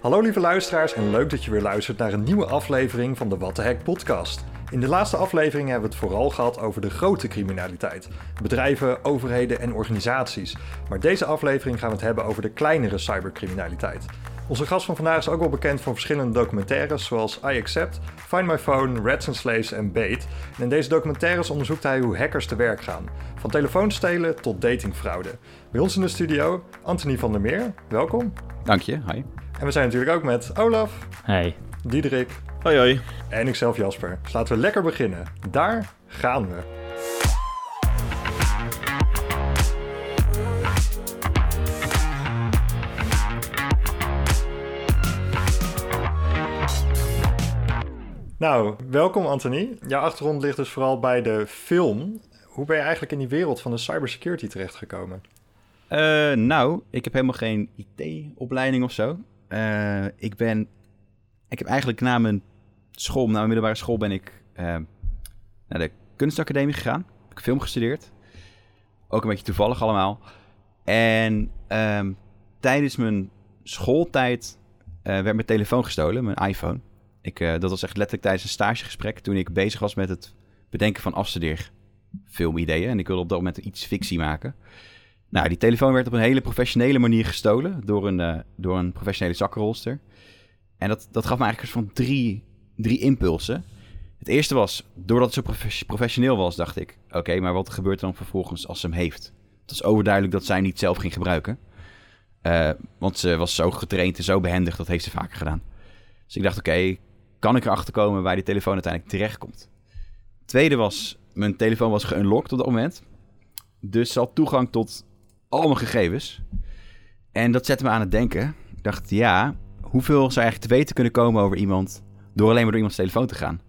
Hallo lieve luisteraars en leuk dat je weer luistert naar een nieuwe aflevering van de What the podcast. In de laatste aflevering hebben we het vooral gehad over de grote criminaliteit. Bedrijven, overheden en organisaties. Maar deze aflevering gaan we het hebben over de kleinere cybercriminaliteit. Onze gast van vandaag is ook wel bekend van verschillende documentaires zoals I Accept, Find My Phone, Rats and Slaves en Bait. En in deze documentaires onderzoekt hij hoe hackers te werk gaan. Van telefoonstelen tot datingfraude. Bij ons in de studio Anthony van der Meer, welkom. Dank je, hi. En we zijn natuurlijk ook met Olaf, Hey. Diederik Hoi hoi. en ikzelf Jasper. Dus laten we lekker beginnen. Daar gaan we. Nou, welkom Anthony. Jouw achtergrond ligt dus vooral bij de film. Hoe ben je eigenlijk in die wereld van de cybersecurity terechtgekomen? Eh, nou, ik heb helemaal geen IT-opleiding of zo. Eh, ik ben... Ik heb eigenlijk na mijn school, na mijn middelbare school, ben ik eh, naar de kunstacademie gegaan. Heb ik film gestudeerd. Ook een beetje toevallig allemaal. En ehm, tijdens mijn schooltijd eh, werd mijn telefoon gestolen, mijn iPhone. Ik, dat was echt letterlijk tijdens een stagegesprek toen ik bezig was met het bedenken van afstudeerfilmideeën. En ik wilde op dat moment iets fictie maken. Nou, die telefoon werd op een hele professionele manier gestolen door een, eh, door een professionele zakkenrolster. En dat, dat gaf me eigenlijk van drie, drie impulsen. Het eerste was, doordat het zo profe- professioneel was, dacht ik... Oké, maar wat gebeurt er dan vervolgens als ze hem heeft? Het was overduidelijk dat zij niet zelf ging gebruiken. Eh, want ze was zo getraind en zo behendig, dat heeft ze vaker gedaan. Dus ik dacht, oké, kan ik erachter komen waar die telefoon uiteindelijk terechtkomt? Tweede was, mijn telefoon was geunlocked op dat moment. Dus ze had toegang tot al mijn gegevens. En dat zette me aan het denken. Ik dacht, ja, hoeveel zou eigenlijk te weten kunnen komen over iemand... door alleen maar door iemands telefoon te gaan?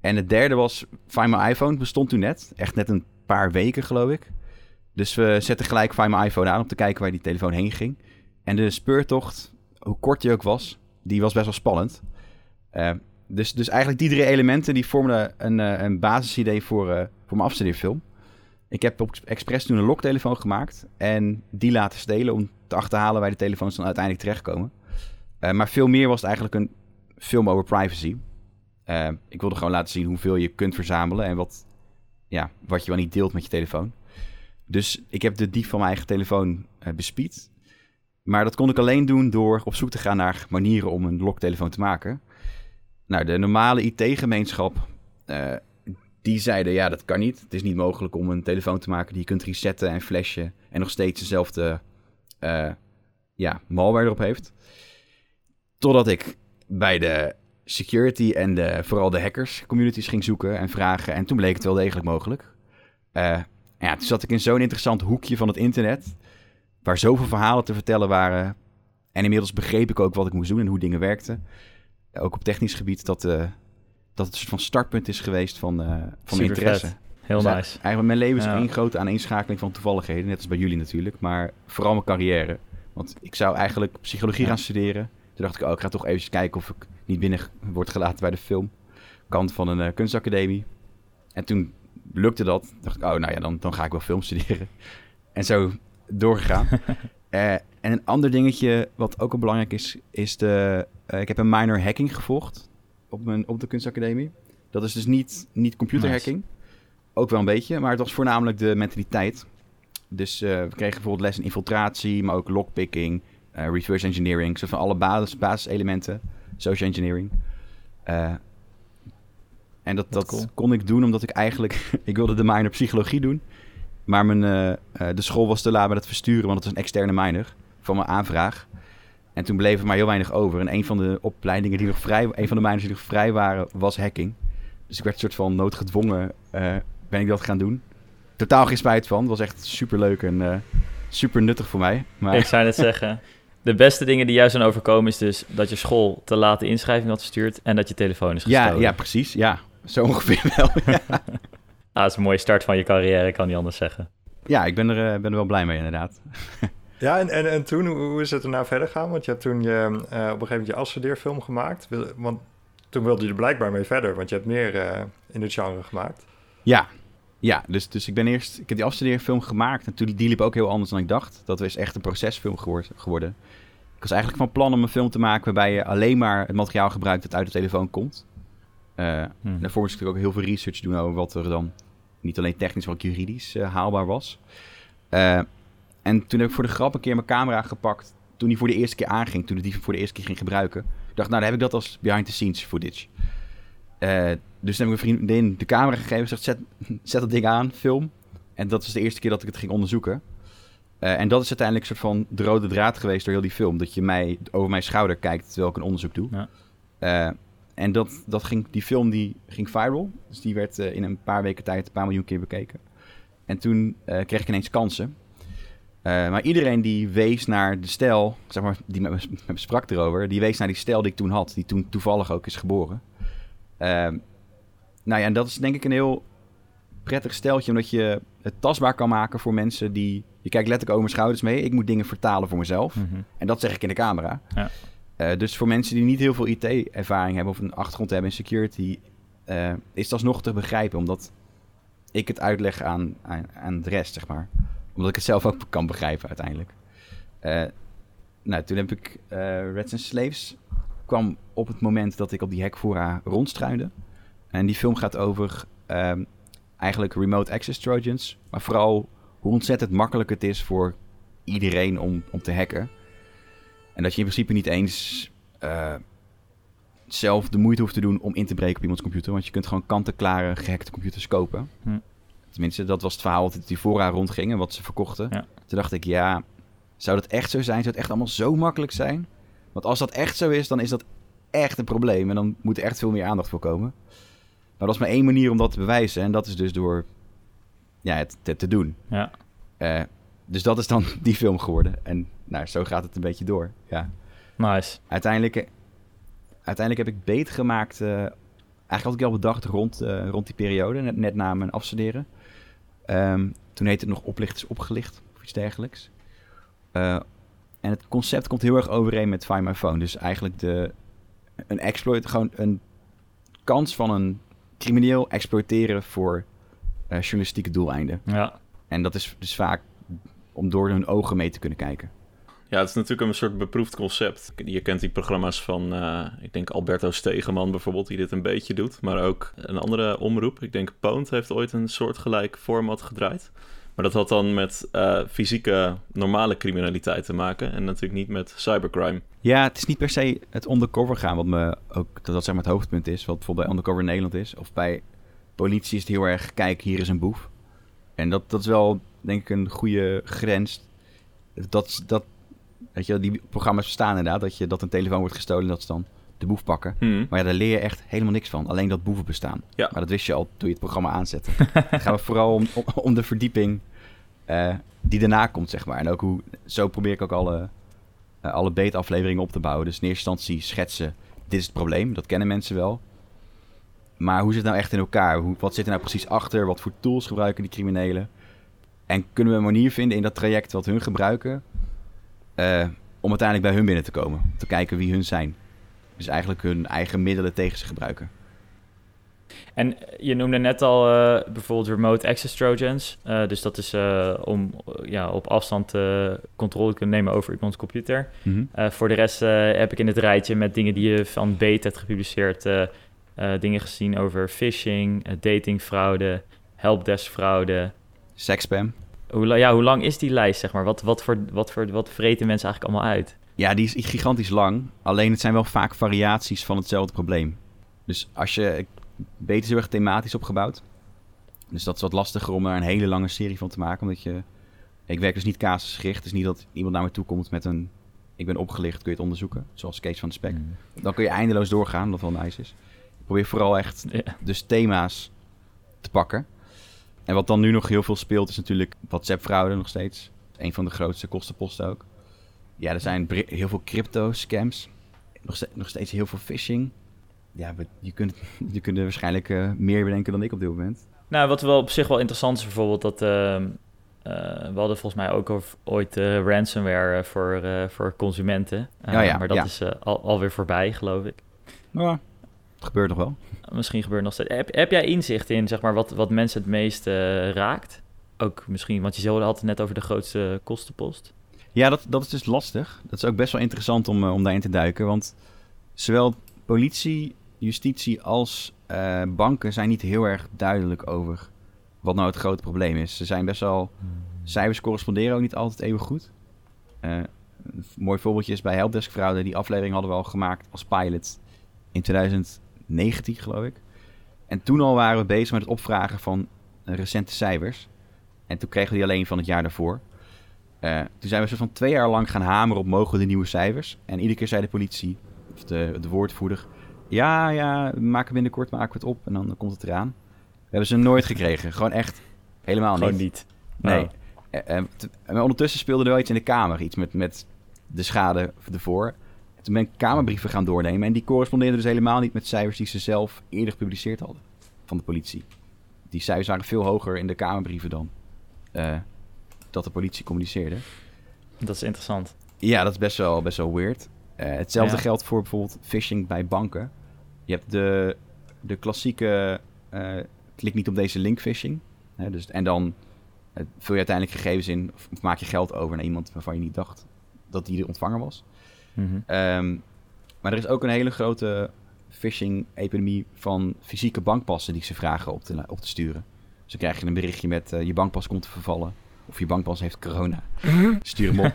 En het derde was, Find My iPhone bestond toen net. Echt net een paar weken, geloof ik. Dus we zetten gelijk Find My iPhone aan om te kijken waar die telefoon heen ging. En de speurtocht, hoe kort die ook was, die was best wel spannend. Eh, dus, dus eigenlijk die drie elementen die vormden een, eh, een basisidee voor, eh, voor mijn afstudeerfilm. Ik heb op expres toen een loktelefoon gemaakt en die laten stelen om te achterhalen waar die telefoons dan uiteindelijk terechtkomen. Eh, maar veel meer was het eigenlijk een film over privacy. Eh, ik wilde gewoon laten zien hoeveel je kunt verzamelen en wat, ja, wat je wel niet deelt met je telefoon. Dus ik heb de dief van mijn eigen telefoon eh, bespied. Maar dat kon ik alleen doen door op zoek te gaan naar manieren om een loktelefoon te maken. Nou, de normale IT-gemeenschap, die zeiden ja, dat kan niet. Het is niet mogelijk om een telefoon te maken die je kunt resetten en flashen en nog steeds dezelfde eh, ja, malware erop heeft. Totdat ik bij de security en de, vooral de hackers communities ging zoeken en vragen. En toen bleek het wel degelijk mogelijk. Eh, ja, toen zat ik in zo'n interessant hoekje van het internet, waar zoveel verhalen te vertellen waren. En inmiddels begreep ik ook wat ik moest doen en hoe dingen werkten. Ook op technisch gebied, dat, eh, dat het een soort van startpunt is geweest van, eh van Super interesse. vet. Heel Dus nice. Eigenlijk mijn leven is Ja. één grote aaneenschakeling van toevalligheden, net als bij jullie natuurlijk, maar vooral mijn carrière. Want ik zou eigenlijk psychologie Ja. gaan studeren. Toen dacht ik, oh, ik ga toch even kijken of ik niet binnen word gelaten bij de filmkant van een eh, kunstacademie. En toen lukte dat. dacht ik, oh, nou ja, dan, dan ga ik wel film studeren. En zo doorgegaan. Eh, en een ander dingetje wat ook al belangrijk is, is de... eh, ik heb een minor hacking gevolgd op, mijn, op de kunstacademie. Dat is dus niet, niet computerhacking. Ook wel een beetje, maar het was voornamelijk de mentaliteit. Dus eh, we kregen bijvoorbeeld les in infiltratie, maar ook lockpicking, eh, reverse engineering. Zo van alle basis, basiselementen, social engineering. Eh, en dat, dat cool. kon ik doen omdat ik eigenlijk... ik wilde de minor psychologie doen. Maar mijn, de school was te laat met het versturen, want het was een externe minor van mijn aanvraag. En toen bleef er maar heel weinig over. En een van de opleidingen die nog vrij... Een van de minors die nog vrij waren, was hacking. Dus ik werd een soort van noodgedwongen, eh, ben ik dat gaan doen. Totaal geen spijt van. Het was echt super leuk en eh, super nuttig voor mij. Maar Ik zou net zeggen, de beste dingen die jou zijn overkomen is dus dat je school te laat de inschrijving had verstuurd en dat je telefoon is ja, gestolen. ja, precies. Ja, zo ongeveer wel. Ah, dat is een mooie start van je carrière, ik kan niet anders zeggen. ja, ik ben er, eh, ben er wel blij mee inderdaad. Ja, en, en, en toen, hoe is het er nou verder gaan? Want je hebt toen je, eh, op een gegeven moment je afstudeerfilm gemaakt. Want toen wilde je er blijkbaar mee verder, want je hebt meer eh, in het genre gemaakt. Ja, ja dus, dus ik ben eerst... Ik heb die afstudeerfilm gemaakt en toen die liep ook heel anders dan ik dacht. Dat is echt een procesfilm geworden. geworden. Ik was eigenlijk van plan om een film te maken waarbij je alleen maar het materiaal gebruikt dat uit de telefoon komt. Uh, Hmm. Daarvoor moest ik natuurlijk ook heel veel research doen over wat er dan niet alleen technisch, maar ook juridisch haalbaar was. En toen heb ik voor de grap een keer mijn camera gepakt. Toen die voor de eerste keer aanging, toen ik die voor de eerste keer ging gebruiken. Ik dacht, nou, dan heb ik dat als behind the scenes footage. Eh, dus toen heb ik mijn vriendin de camera gegeven. Zegt, zet, zet dat ding aan, film. En dat was de eerste keer dat ik het ging onderzoeken. Eh, en dat is uiteindelijk een soort van de rode draad geweest door heel die film. Dat je mij over mijn schouder kijkt terwijl ik een onderzoek doe. Ja. Eh, en dat, dat ging, die film die ging viral. Dus die werd in een paar weken tijd een paar miljoen keer bekeken. En toen kreeg ik ineens kansen. Eh, maar iedereen die wees naar de stijl, zeg maar, die met me, met me sprak erover, die wees naar die stijl die ik toen had, die toen toevallig ook is geboren. Ehm, nou ja, en dat is denk ik een heel prettig steltje, omdat je het tastbaar kan maken voor mensen die... Je kijkt letterlijk over mijn schouders mee. Ik moet dingen vertalen voor mezelf. Mhm. En dat zeg ik in de camera. Ja. Eh, dus voor mensen die niet heel veel IT-ervaring hebben of een achtergrond hebben in security, eh, is het alsnog te begrijpen, omdat ik het uitleg aan, aan, aan de rest, zeg maar. Omdat ik het zelf ook kan begrijpen uiteindelijk. Eh, nou, toen heb ik Reds and Slaves kwam op het moment dat ik op die hekfora rondstruinde. En die film gaat over ehm, eigenlijk remote access trojans, maar vooral hoe ontzettend makkelijk het is voor iedereen om, om te hacken. En dat je in principe niet eens eh, zelf de moeite hoeft te doen om in te breken op iemands computer. Want je kunt gewoon kant-en-klare gehackte computers kopen. Hm. Tenminste, dat was het verhaal dat die fora rondging en wat ze verkochten. Ja. Toen dacht ik, ja, zou dat echt zo zijn? Zou het echt allemaal zo makkelijk zijn? Want als dat echt zo is, dan is dat echt een probleem. En dan moet er echt veel meer aandacht voor komen. Maar dat is maar één manier om dat te bewijzen. En dat is dus door ja, het te, te doen. Ja. Eh, dus dat is dan die film geworden. En nou, zo gaat het een beetje door. Ja. Nice. Uiteindelijk, uiteindelijk heb ik beet gemaakt. eh, eigenlijk had ik al bedacht rond, eh, rond die periode, net, net na mijn afstuderen. Ehm, toen heette het nog Oplichters Opgelicht of iets dergelijks. Eh, en het concept komt heel erg overeen met Find My Phone. Dus eigenlijk de, een exploit, gewoon een kans van een crimineel exploiteren voor eh, journalistieke doeleinden. Ja. En dat is dus vaak om door hun ogen mee te kunnen kijken. Ja, het is natuurlijk een soort beproefd concept. Je kent die programma's van, eh, ik denk Alberto Stegeman bijvoorbeeld, die dit een beetje doet. Maar ook een andere omroep. Ik denk Poont heeft ooit een soortgelijk format gedraaid. Maar dat had dan met eh, fysieke, normale criminaliteit te maken. En natuurlijk niet met cybercrime. Ja, het is niet per se het undercover gaan, wat me ook dat, dat zeg maar het hoofdpunt is, wat bijvoorbeeld bij Undercover Nederland is. Of bij politie is het heel erg, kijk, hier is een boef. En dat, dat is wel, denk ik, een goede grens. Dat, dat, weet je, die programma's bestaan inderdaad, dat, je, dat een telefoon wordt gestolen en dat ze dan de boef pakken. Hmm. Maar ja, daar leer je echt helemaal niks van. Alleen dat boeven bestaan. Ja. Maar dat wist je al toen je het programma aanzette. Dan gaan we vooral om, om, om de verdieping eh, die daarna komt, zeg maar. En ook hoe, zo probeer ik ook alle, eh, alle beetafleveringen op te bouwen. Dus in eerste instantie schetsen, dit is het probleem. Dat kennen mensen wel. Maar hoe zit het nou echt in elkaar? Hoe, wat zit er nou precies achter? Wat voor tools gebruiken die criminelen? En kunnen we een manier vinden in dat traject wat hun gebruiken... eh, om uiteindelijk bij hun binnen te komen. Om te kijken wie hun zijn. Dus eigenlijk hun eigen middelen tegen ze gebruiken. En je noemde net al eh, bijvoorbeeld remote access trojans. Eh, dus dat is om ja, op afstand controle te kunnen nemen over iemands computer. Eh, voor de rest heb ik in het rijtje met dingen die je van Beet hebt gepubliceerd... dingen gezien over phishing, datingfraude, helpdeskfraude. Sexspam. Hoe, ja, hoe lang is die lijst, zeg maar? Wat, wat, voor, wat, voor, wat vreten mensen eigenlijk allemaal uit? Ja, die is gigantisch lang. Alleen het zijn wel vaak variaties van hetzelfde probleem. Dus als je... Beter is heel erg thematisch opgebouwd. Dus dat is wat lastiger om daar een hele lange serie van te maken. Omdat je... Ik werk dus niet casusgericht. Het is niet dat iemand naar me toe komt met een... Ik ben opgelicht, kun je het onderzoeken. Zoals Kees van de Spek. Mm. Dan kun je eindeloos doorgaan, wat wel nice is. Ik probeer vooral echt Ja. dus thema's te pakken. En wat dan nu nog heel veel speelt, is natuurlijk WhatsApp-fraude nog steeds. Een van de grootste kostenposten ook. Ja, er zijn heel veel crypto-scams. Nog, nog steeds heel veel phishing. Ja, je kunt, je kunt er waarschijnlijk eh, meer bedenken dan ik op dit moment. Nou, wat wel op zich wel interessant is bijvoorbeeld dat... ehm, eh, we hadden volgens mij ook ooit eh, ransomware voor, voor consumenten. Eh, Ja, ja, maar dat ja. is al, alweer voorbij, geloof ik. Maar het gebeurt nog wel. Misschien gebeurt nog steeds. Heb, heb jij inzicht in zeg maar, wat, wat mensen het meest eh, raakt? Ook misschien, want je had het net over de grootste kostenpost. Ja, dat, dat is dus lastig. Dat is ook best wel interessant om, om daarin te duiken. Want zowel politie, justitie als banken zijn niet heel erg duidelijk over wat nou het grote probleem is. Ze zijn best wel... Cijfers corresponderen ook niet altijd even goed. een mooi voorbeeldje is bij Helpdesk Fraude. Die aflevering hadden we al gemaakt als pilot in 2019, geloof ik. En toen al waren we bezig met het opvragen van recente cijfers. En toen kregen we die alleen van het jaar daarvoor. Uh, toen zijn we zo van twee jaar lang gaan hameren op mogen de nieuwe cijfers. En iedere keer zei de politie, of de, de woordvoerder... Ja, ja, we maken binnenkort maken we het op en dan komt het eraan. We hebben ze nooit gekregen. Gewoon echt helemaal Gewoon niet. niet. Nee. Oh. En, en ondertussen speelde er wel iets in de kamer. Iets met, met de schade ervoor. Toen ben ik kamerbrieven gaan doornemen. En die correspondeerden dus helemaal niet met cijfers die ze zelf eerder gepubliceerd hadden. Van de politie. Die cijfers waren veel hoger in de kamerbrieven dan uh, dat de politie communiceerde. Dat is interessant. Ja, dat is best wel, best wel weird. Uh, hetzelfde Ja. geldt voor bijvoorbeeld phishing bij banken. Je hebt de, de klassieke uh, klik niet op deze link phishing. Hè, dus, en dan vul je uiteindelijk gegevens in of, of maak je geld over naar iemand waarvan je niet dacht dat die de ontvanger was. Mhm. Um, maar er is ook een hele grote phishing-epidemie van fysieke bankpassen die ze vragen op te, op te sturen. Dus dan krijg je een berichtje met uh, je bankpas komt te vervallen. Of je bankpas heeft corona. Stuur hem op.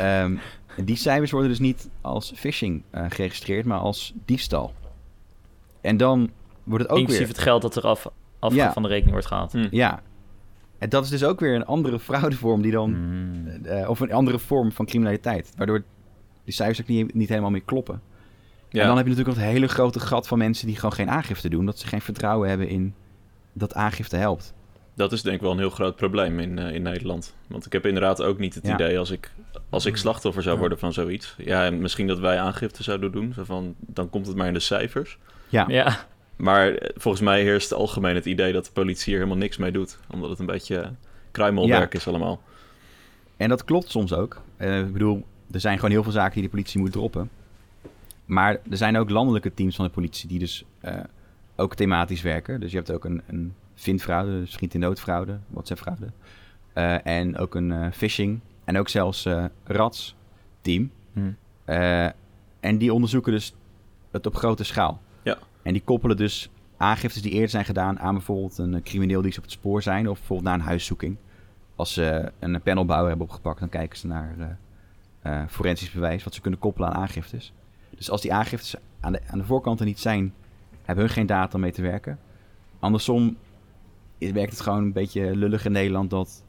um, en die cijfers worden dus niet als phishing uh, geregistreerd, maar als diefstal. En dan wordt het ook Inclusief weer... het geld dat er af, af Ja. van de rekening wordt gehaald. Hm. Ja. En dat is dus ook weer een andere fraudevorm die dan... Mm. Uh, of een andere vorm van criminaliteit. Waardoor die cijfers ook niet, niet helemaal meer kloppen. Ja. En dan heb je natuurlijk nog het hele grote gat van mensen die gewoon geen aangifte doen. Dat ze geen vertrouwen hebben in dat aangifte helpt. Dat is denk ik wel een heel groot probleem in, uh, in Nederland. Want ik heb inderdaad ook niet het Ja. idee als ik, als ik slachtoffer zou worden van zoiets. Ja, en misschien dat wij aangifte zouden doen. Zo van, dan komt het maar in de cijfers. Ja, Ja, Maar eh, volgens mij heerst algemeen het idee dat de politie hier helemaal niks mee doet. Omdat het een beetje eh, kruimelwerk is allemaal. en dat klopt soms ook. Uh, ik bedoel, er zijn gewoon heel veel zaken die de politie moet droppen. Maar er zijn ook landelijke teams van de politie die dus uh, ook thematisch werken. Dus je hebt ook een, een vindfraude, dus vriend in noodfraude, WhatsApp-fraude. Uh, en ook een uh, phishing en ook zelfs uh, RATS team. Hm. en die onderzoeken dus het op grote schaal. Ja. En die koppelen dus aangiftes die eerder zijn gedaan aan bijvoorbeeld een crimineel die ze op het spoor zijn, of bijvoorbeeld naar een huiszoeking. Als ze een panelbouwer hebben opgepakt, dan kijken ze naar uh, forensisch bewijs wat ze kunnen koppelen aan aangiftes. Dus als die aangiftes aan de, aan de voorkant er niet zijn, hebben hun geen data om mee te werken. Andersom werkt het gewoon een beetje lullig in Nederland dat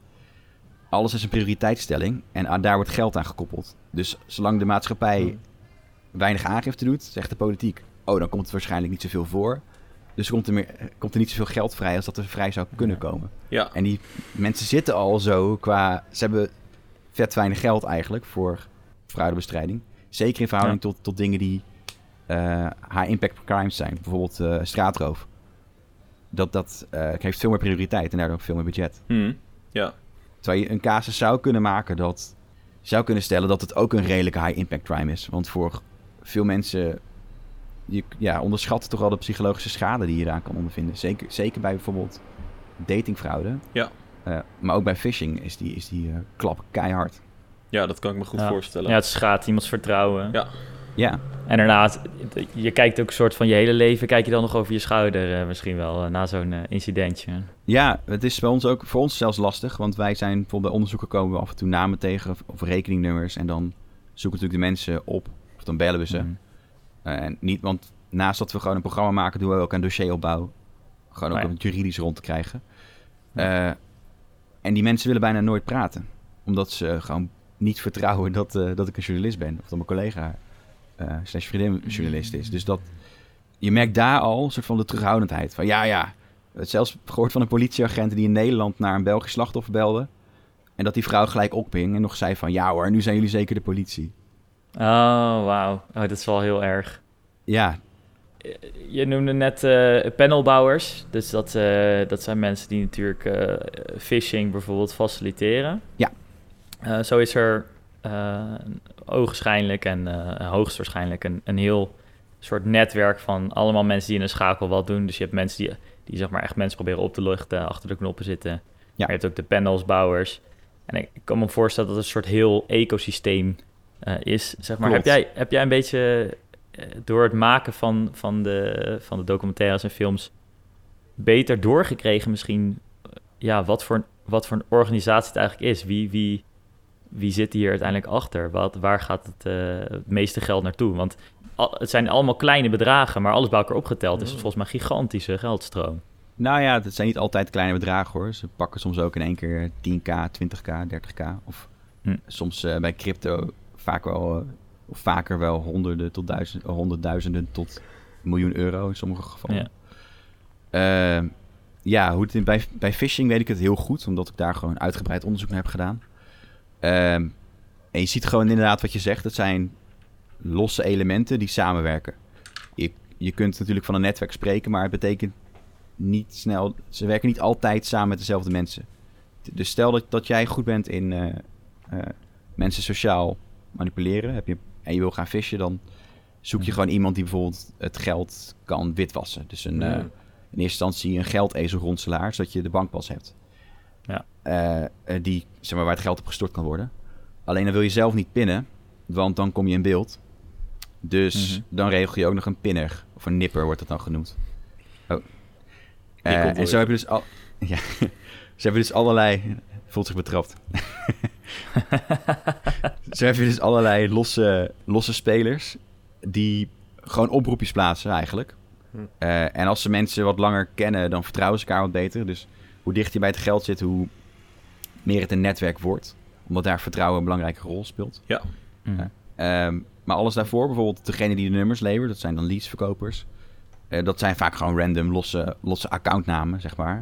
alles is een prioriteitsstelling en aan, daar wordt geld aan gekoppeld. Dus zolang de maatschappij weinig aangifte doet, zegt de politiek, oh dan komt er waarschijnlijk niet zoveel voor. Dus komt er, meer, komt er niet zoveel geld vrij als dat er vrij zou kunnen komen. Ja, En die mensen zitten al zo qua... Ze hebben vet weinig geld eigenlijk voor fraudebestrijding. Zeker in verhouding tot, tot dingen die uh, high impact crimes zijn. Bijvoorbeeld uh, straatroof. Dat, dat uh, heeft veel meer prioriteit en daardoor ook veel meer budget. hm. ja. Terwijl je een casus zou kunnen maken dat... zou kunnen stellen dat het ook een redelijke high impact crime is. Want voor veel mensen... Je ja, onderschat toch wel de psychologische schade die je eraan kan ondervinden. Zeker, zeker bij bijvoorbeeld datingfraude. Ja. Uh, maar ook bij phishing is die, is die uh, klap keihard. ja, dat kan ik me goed Ja. voorstellen. ja het schaadt iemands vertrouwen. Ja. Ja, En daarnaast, je kijkt ook een soort van je hele leven, kijk je dan nog over je schouder eh, misschien wel, eh, na zo'n eh, incidentje. ja, het is bij ons ook voor ons zelfs lastig. Want wij zijn bijvoorbeeld bij onderzoeken komen we af en toe namen tegen of, rekeningnummers. En dan zoeken natuurlijk de mensen op. Of dan bellen we ze. Mhm. Uh, en niet, want naast dat we gewoon een programma maken, doen we ook een dossieropbouw. Gewoon ook Oh ja. om het juridisch rond te krijgen. Uh, en die mensen willen bijna nooit praten. Omdat ze gewoon niet vertrouwen dat, uh, dat ik een journalist ben. Of dat mijn collega uh, slash vriendin journalist is. Dus dat, je merkt daar al een soort van de terughoudendheid. Van ja, ja. Het zelfs gehoord van een politieagent die in Nederland naar een Belgisch slachtoffer belde. En dat die vrouw gelijk opging en nog zei van... Ja hoor, nu zijn jullie zeker de politie. Oh, wauw. Oh, dat is wel heel erg. Ja, Je noemde net uh, panelbouwers. Dus dat, uh, dat zijn mensen die natuurlijk uh, phishing bijvoorbeeld faciliteren. Ja. Zo is er ogenschijnlijk en hoogstwaarschijnlijk een, een heel soort netwerk van allemaal mensen die in een schakel wat doen. Dus je hebt mensen die, die zeg maar echt mensen proberen op te luchten, achter de knoppen zitten. Ja. Maar je hebt ook de panelsbouwers. En ik kan me voorstellen dat het een soort heel ecosysteem is. Zeg maar. Heb, jij, heb jij een beetje door het maken van, van, de, van de documentaires en films beter doorgekregen misschien ja, wat, voor, wat voor een organisatie het eigenlijk is? Wie, wie, wie zit hier uiteindelijk achter? Wat, waar gaat het, uh, het meeste geld naartoe? Want al, het zijn allemaal kleine bedragen, maar alles bij elkaar opgeteld is het volgens mij een gigantische geldstroom. Nou ja, het zijn niet altijd kleine bedragen hoor. Ze pakken soms ook in één keer 10k, 20k, 30k. Of hm. soms uh, bij crypto vaak wel, of vaker wel honderden tot duizend, honderdduizenden tot miljoen euro in sommige gevallen. Ja, uh, ja hoe het in, bij, bij phishing weet ik het heel goed, omdat ik daar gewoon uitgebreid onderzoek naar heb gedaan. Um, en je ziet gewoon inderdaad wat je zegt. Het zijn losse elementen die samenwerken. Je, je kunt natuurlijk van een netwerk spreken, maar het betekent niet snel. Ze werken niet altijd samen met dezelfde mensen. Dus stel dat, dat jij goed bent in uh, uh, mensen sociaal manipuleren heb je, en je wil gaan vissen, dan zoek je gewoon iemand die bijvoorbeeld het geld kan witwassen. Dus een, uh, in eerste instantie een geldezelronselaar, zodat je de bankpas hebt. Ja. die, zeg maar, waar het geld op gestort kan worden. Alleen dan wil je zelf niet pinnen, want dan kom je in beeld. Dus mm -hmm. dan regel je ook nog een pinner. Of een nipper wordt dat dan genoemd. Oh. Uh, en zo heb je dus al... ja, ze hebben dus allerlei... Voelt zich betrapt. zo heb je dus allerlei losse, losse spelers... die gewoon oproepjes plaatsen eigenlijk. Hm. Uh, en als ze mensen wat langer kennen... dan vertrouwen ze elkaar wat beter. Dus hoe dichter je bij het geld zit... hoe meer het een netwerk wordt omdat daar vertrouwen een belangrijke rol speelt. Ja. Mm. Um, maar alles daarvoor, bijvoorbeeld degene die de nummers levert, dat zijn dan leadsverkopers. Uh, dat zijn vaak gewoon random losse, losse accountnamen, zeg maar.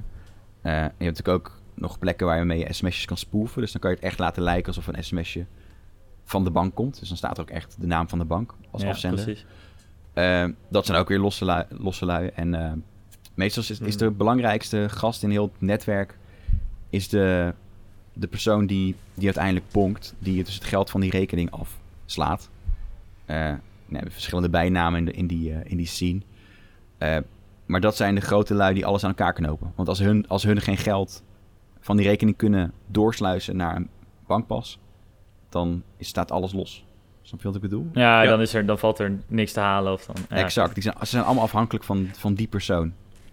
Uh, je hebt natuurlijk ook nog plekken waar je mee sms'jes kan spoeven. Dus dan kan je het echt laten lijken alsof een sms'je van de bank komt. Dus dan staat er ook echt de naam van de bank als ja, afzender. Precies. Uh, dat zijn ook weer losse, lui, losse lui. En meestal is, is de belangrijkste gast in heel het netwerk... is de de persoon die, die uiteindelijk bonkt, die dus het geld van die rekening afslaat. Uh, nee, we hebben verschillende bijnamen in, de, in, die, uh, in die scene. Uh, maar dat zijn de grote lui die alles aan elkaar knopen. Want als hun, als hun geen geld van die rekening kunnen doorsluizen naar een bankpas, dan staat alles los. Snap je wat ik bedoel? Ja, ja. Dan, is er, dan valt er niks te halen. Of dan, ja. Exact. Die zijn, ze zijn allemaal afhankelijk van, van die persoon.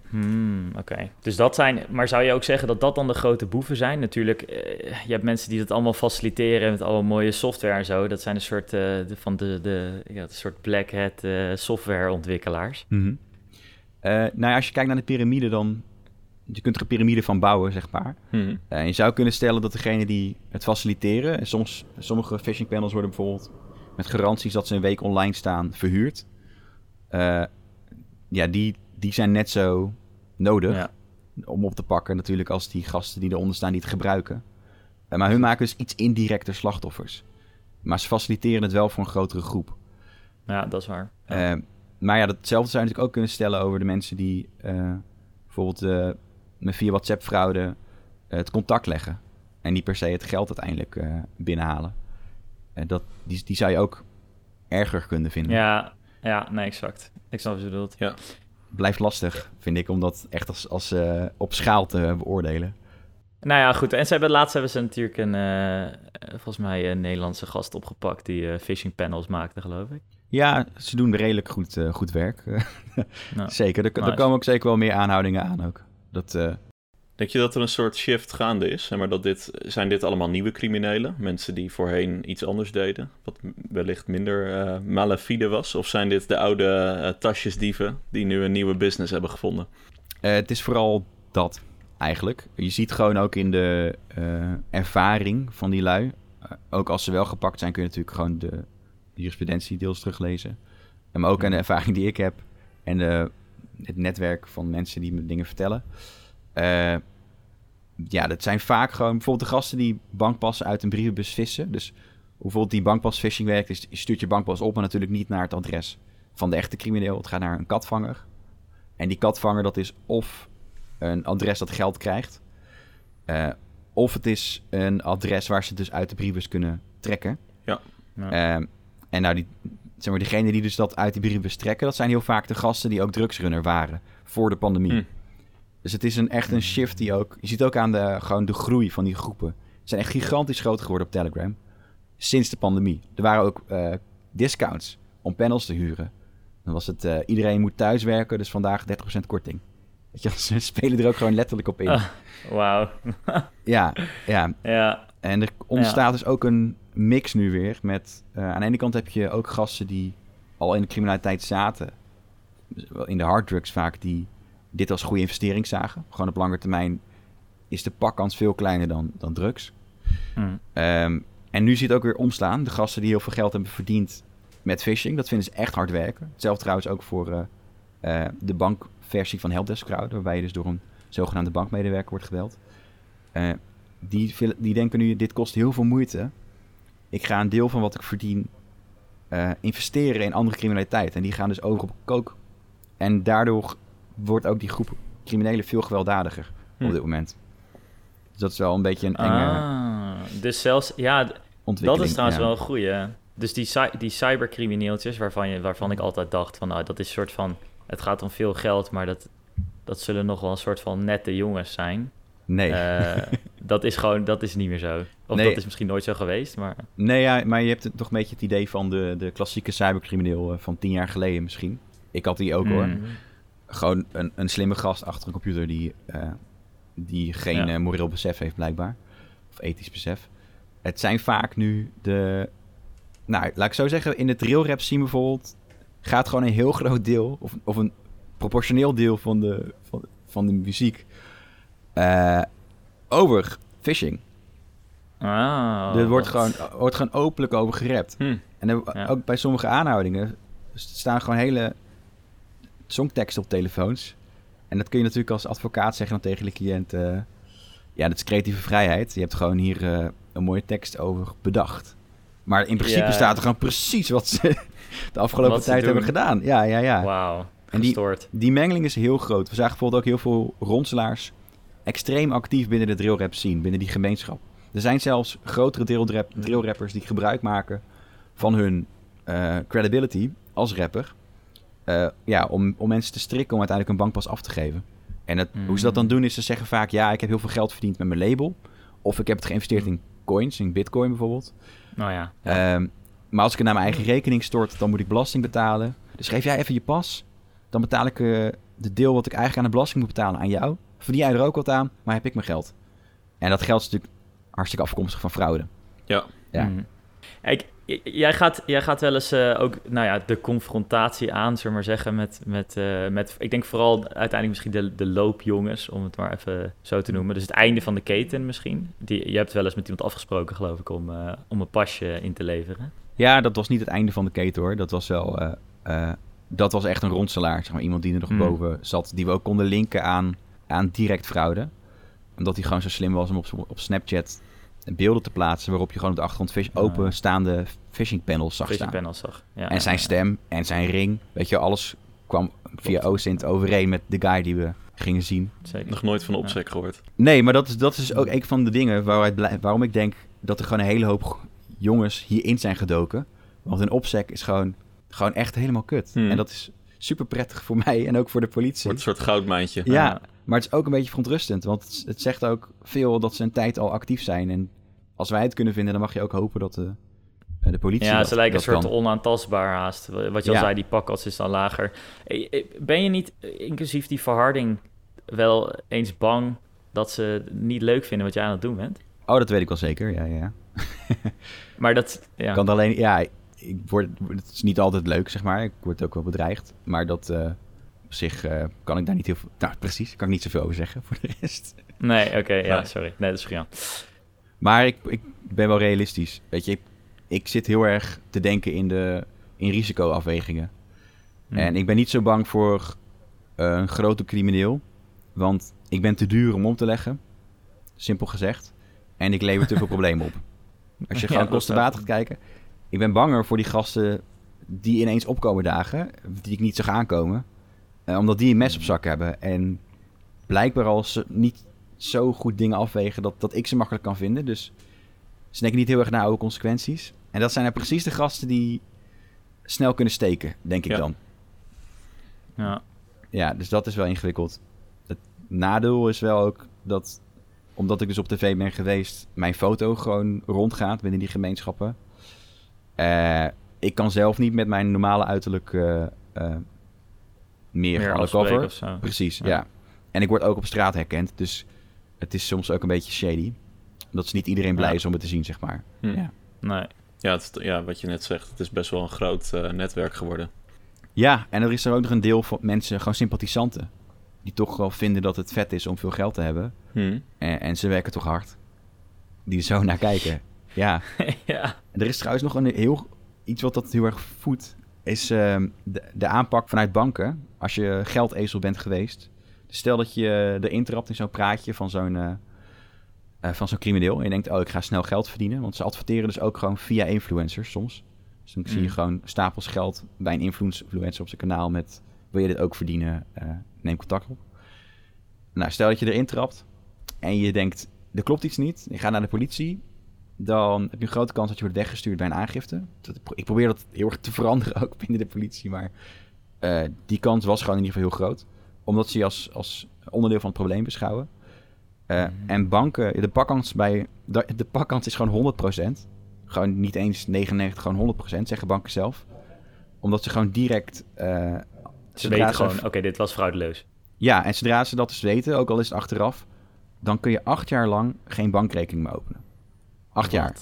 Hmm, Oké. Dus dat zijn. Maar zou je ook zeggen dat dat dan de grote boeven zijn? Natuurlijk, uh, je hebt mensen die dat allemaal faciliteren met allemaal mooie software en zo. Dat zijn een soort uh, de, van de, de, ja, de soort black hat uh, softwareontwikkelaars. Mm -hmm. nou ja, als je kijkt naar de piramide, dan. Je kunt er een piramide van bouwen, zeg maar. Mm -hmm. je zou kunnen stellen dat degene die het faciliteren. En soms, sommige phishing panels worden bijvoorbeeld met garanties dat ze een week online staan verhuurd. ja, die, die zijn net zo nodig ja. om op te pakken natuurlijk als die gasten die eronder staan die het gebruiken. Uh, maar hun maken dus iets indirecter slachtoffers. Maar ze faciliteren het wel voor een grotere groep. Ja, dat is waar. Ja. Uh, maar ja, datzelfde zou je natuurlijk ook kunnen stellen over de mensen die bijvoorbeeld met via WhatsApp-fraude het contact leggen. En niet per se het geld uiteindelijk binnenhalen. dat, die, die zou je ook erger kunnen vinden. Ja, ja nee, exact. Ik snap wat je bedoelt. Ja blijft lastig, vind ik, om dat echt als, als uh, op schaal te beoordelen. Nou ja, goed. En ze hebben, laatst hebben ze natuurlijk een, uh, volgens mij een Nederlandse gast opgepakt die uh, phishing panels maakte, geloof ik. Ja, ze doen redelijk goed, goed werk. nou, zeker, er, nice. er, komen ook zeker wel meer aanhoudingen aan ook. Dat, Denk je dat er een soort shift gaande is? Maar dat dit, zijn dit allemaal nieuwe criminelen? Mensen die voorheen iets anders deden, wat wellicht minder uh, malafide was? Of zijn dit de oude uh, tasjesdieven die nu een nieuwe business hebben gevonden? Het is vooral dat, eigenlijk. Je ziet gewoon ook in de ervaring van die lui. ook als ze wel gepakt zijn, kun je natuurlijk gewoon de jurisprudentie deels teruglezen. Maar ook aan de ervaring die ik heb en de, het netwerk van mensen die me dingen vertellen. Uh, ja, dat zijn vaak gewoon bijvoorbeeld de gasten die bankpassen uit een brievenbus vissen. Dus bijvoorbeeld die bankpas-phishing werkt, is je stuurt je bankpas op, maar natuurlijk niet naar het adres van de echte crimineel. Het gaat naar een katvanger. En die katvanger, dat is of een adres dat geld krijgt, uh, of het is een adres waar ze dus uit de brievenbus kunnen trekken. Ja. ja. Uh, en nou, die, zeg maar, degene die dus dat uit die brievenbus trekken, dat zijn heel vaak de gasten die ook drugsrunner waren voor de pandemie. Hm. Dus het is een, echt een shift die ook... Je ziet ook aan de, gewoon de groei van die groepen zijn echt gigantisch groot geworden op Telegram. Sinds de pandemie. Er waren ook uh, discounts om panels te huren. Dan was het, uh, iedereen moet thuiswerken, dus vandaag 30% korting. Weet je, ze spelen er ook gewoon letterlijk op in. Ah, Wauw. ja, ja. Ja. En er ontstaat dus ook een mix nu weer met... Uh, aan de ene kant heb je ook gasten die al in de criminaliteit zaten. In de harddrugs vaak, die dit als goede investering zagen. Gewoon op lange termijn is de pakkans veel kleiner dan, dan drugs. Hmm. Um, en nu het ook weer omslaan. De gasten die heel veel geld hebben verdiend met phishing, dat vinden ze echt hard werken. Hetzelfde trouwens ook voor uh, uh, de bankversie van Helpdesk Crowd, waarbij je dus door een zogenaamde bankmedewerker wordt gebeld. Uh, die, die denken nu, dit kost heel veel moeite. Ik ga een deel van wat ik verdien investeren in andere criminaliteit. En die gaan dus over op kook. En daardoor wordt ook die groep criminelen veel gewelddadiger hm. op dit moment. Dus dat is wel een beetje een enge... Ah, dus zelfs, ja, dat is trouwens ja. wel een goeie. Dus die, die cybercrimineeltjes, waarvan, je, waarvan ik altijd dacht van, nou, dat is een soort van, het gaat om veel geld, maar dat, dat zullen nog wel een soort van nette jongens zijn. Nee. Uh, dat is gewoon, dat is niet meer zo. Of nee. dat is misschien nooit zo geweest, maar... Nee, ja, maar je hebt toch een beetje het idee van de, de klassieke cybercrimineel van tien jaar geleden misschien. Ik had die ook mm. hoor. Gewoon een, een slimme gast achter een computer die, uh, die geen ja. uh, moreel besef heeft blijkbaar. Of ethisch besef. Het zijn vaak nu de... Nou, laat ik zo zeggen, in de drillrap zien bijvoorbeeld... gaat gewoon een heel groot deel, of, of een proportioneel deel van de, van, van de muziek... Uh, over phishing. Ah, er wordt gewoon, wordt gewoon openlijk over gerept. Hm. En er, ja. ook bij sommige aanhoudingen staan gewoon hele songteksten op telefoons. En dat kun je natuurlijk als advocaat zeggen dan tegen de cliënt... Uh, ja, dat is creatieve vrijheid. Je hebt gewoon hier uh, een mooie tekst over bedacht. Maar in principe Ja. staat er gewoon precies wat ze de afgelopen Wat tijd hebben gedaan. Ja, ja, ja. Wauw, En die-. Die mengeling is heel groot. We zagen bijvoorbeeld ook heel veel ronselaars extreem actief binnen de drillrap scene, binnen die gemeenschap. Er zijn zelfs grotere drillrap, drillrappers die gebruik maken van hun eh, credibility als rapper. eh, ja, om, om mensen te strikken om uiteindelijk een bankpas af te geven. En het, hoe ze dat dan Mm. doen is ze zeggen vaak... ja, ik heb heel veel geld verdiend met mijn label. Of ik heb het geïnvesteerd in coins, in bitcoin bijvoorbeeld. Nou ja. Ehm, maar als ik het naar mijn eigen rekening stort, dan moet ik belasting betalen. Dus geef jij even je pas. Dan betaal ik eh, de deel wat ik eigenlijk aan de belasting moet betalen aan jou. Verdien jij er ook wat aan, maar heb ik mijn geld. En dat geld is natuurlijk hartstikke afkomstig van fraude. Ja. Ja. Kijk, j- jij gaat, jij gaat wel eens eh, ook nou ja, de confrontatie aan, zullen we maar zeggen, met, met, eh, met ik denk vooral uiteindelijk misschien de, de loopjongens, om het maar even zo te noemen. Dus het einde van de keten misschien. Die, je hebt wel eens met iemand afgesproken, geloof ik, om, eh, om een pasje in te leveren. Ja, dat was niet het einde van de keten hoor. Dat was wel... eh, eh, dat was echt een ronselaar. Zeg maar, iemand die er nog Hmm. boven zat. Die we ook konden linken aan, aan direct fraude. Omdat hij gewoon zo slim was om op, op Snapchat beelden te plaatsen... waarop je gewoon op de achtergrond fish, openstaande phishing panels zag Phishing staan. panels zag. Ja, En zijn ja, ja. stem en zijn ring. Weet je, alles kwam via OSINT overeen met de guy die we gingen zien. Zeker. Nog nooit van opsec gehoord. Nee, maar dat is, dat is ook een van de dingen waaruit waarom ik denk dat er gewoon een hele hoop jongens hierin zijn gedoken. Want een opsec is gewoon, gewoon echt helemaal kut. Hmm. En dat is super prettig voor mij en ook voor de politie. Wordt een soort goudmijntje. Ja, maar het is ook een beetje verontrustend. Want het, zegt ook veel dat ze een tijd al actief zijn. En als wij het kunnen vinden, dan mag je ook hopen dat de, eh, de politie Ja, dat, ze lijken een soort kan. onaantastbaar haast. Wat je al Ja. zei, die pakkans is dan lager. Eh, eh, Ben je niet, eh, inclusief die verharding, wel eens bang dat ze niet leuk vinden wat jij aan het doen bent? Oh, dat weet ik wel zeker. Ja, ja. Maar dat, ja. kan alleen, ja, ik word, het is niet altijd leuk, zeg maar. Ik word ook wel bedreigd. Maar dat eh, op zich eh, kan ik daar niet heel veel, nou precies, kan ik niet zoveel over zeggen voor de rest. Nee, oké, ja, sorry. Nee, dat is prima. Maar ik, ik ben wel realistisch. Weet je, ik, ik zit heel erg te denken in, de, in risicoafwegingen. Hm. En ik ben niet zo bang voor eh, een grote crimineel. Want ik ben te duur om om te leggen. Simpel gezegd. En ik lever te veel problemen op. Als je Ja, gewoon dat kosten-baat gaat kijken. Ik ben banger voor die gasten die ineens opkomen dagen. Die ik niet zag aankomen. Eh, omdat die een mes op zak hebben. En blijkbaar als ze niet zo goed dingen afwegen dat, dat ik ze makkelijk kan vinden. Dus ze denken niet heel erg naar oude consequenties. En dat zijn er precies de gasten die snel kunnen steken, denk ik Ja. dan. Ja. Ja, dus dat is wel ingewikkeld. Het nadeel is wel ook dat omdat ik dus op tv ben geweest, mijn foto gewoon rondgaat binnen die gemeenschappen. Uh, ik kan zelf niet met mijn normale uiterlijk uh, uh, meer, meer undercover. Precies, ja. ja. En ik word ook op straat herkend, dus het is soms ook een beetje shady. Dat is niet iedereen blij is om het te zien, zeg maar. Hm. Ja. Nee. Ja, het, ja, wat je net zegt, het is best wel een groot netwerk geworden. Ja, en er is er ook nog een deel van mensen, gewoon sympathisanten die toch wel vinden dat het vet is om veel geld te hebben. Hmm. En, en, ze werken toch hard. Die er zo naar kijken. Ja. ja. Er is trouwens nog een heel, iets wat dat heel erg voedt. Is uh, de, de, aanpak vanuit banken. Als je geldezel bent geweest. Dus stel dat je erin trapt in zo'n praatje van zo'n... Uh, uh, van zo'n crimineel. En je denkt, oh, ik ga snel geld verdienen. Want ze adverteren dus ook gewoon via influencers soms. Dus dan zie je hmm. gewoon stapels geld bij een influencer op zijn kanaal met... Wil je dit ook verdienen? Uh, neem contact op. Nou, stel dat je erin trapt en je denkt, er klopt iets niet. Je gaat naar de politie. Dan heb je een grote kans dat je wordt weggestuurd bij een aangifte. Ik probeer dat heel erg te veranderen ook binnen de politie. Maar uh, die kans was gewoon in ieder geval heel groot. Omdat ze je als, als onderdeel van het probleem beschouwen. Uh, En banken, de pakkans, bij, de pakkans is gewoon 100%. Gewoon niet eens 99, gewoon 100%, zeggen banken zelf. Omdat ze gewoon direct uh, ze weten gewoon, oké, dit was fraudeloos. Ja, en zodra ze dat dus weten, ook al is het achteraf, dan kun je acht jaar lang geen bankrekening meer openen. Acht jaar.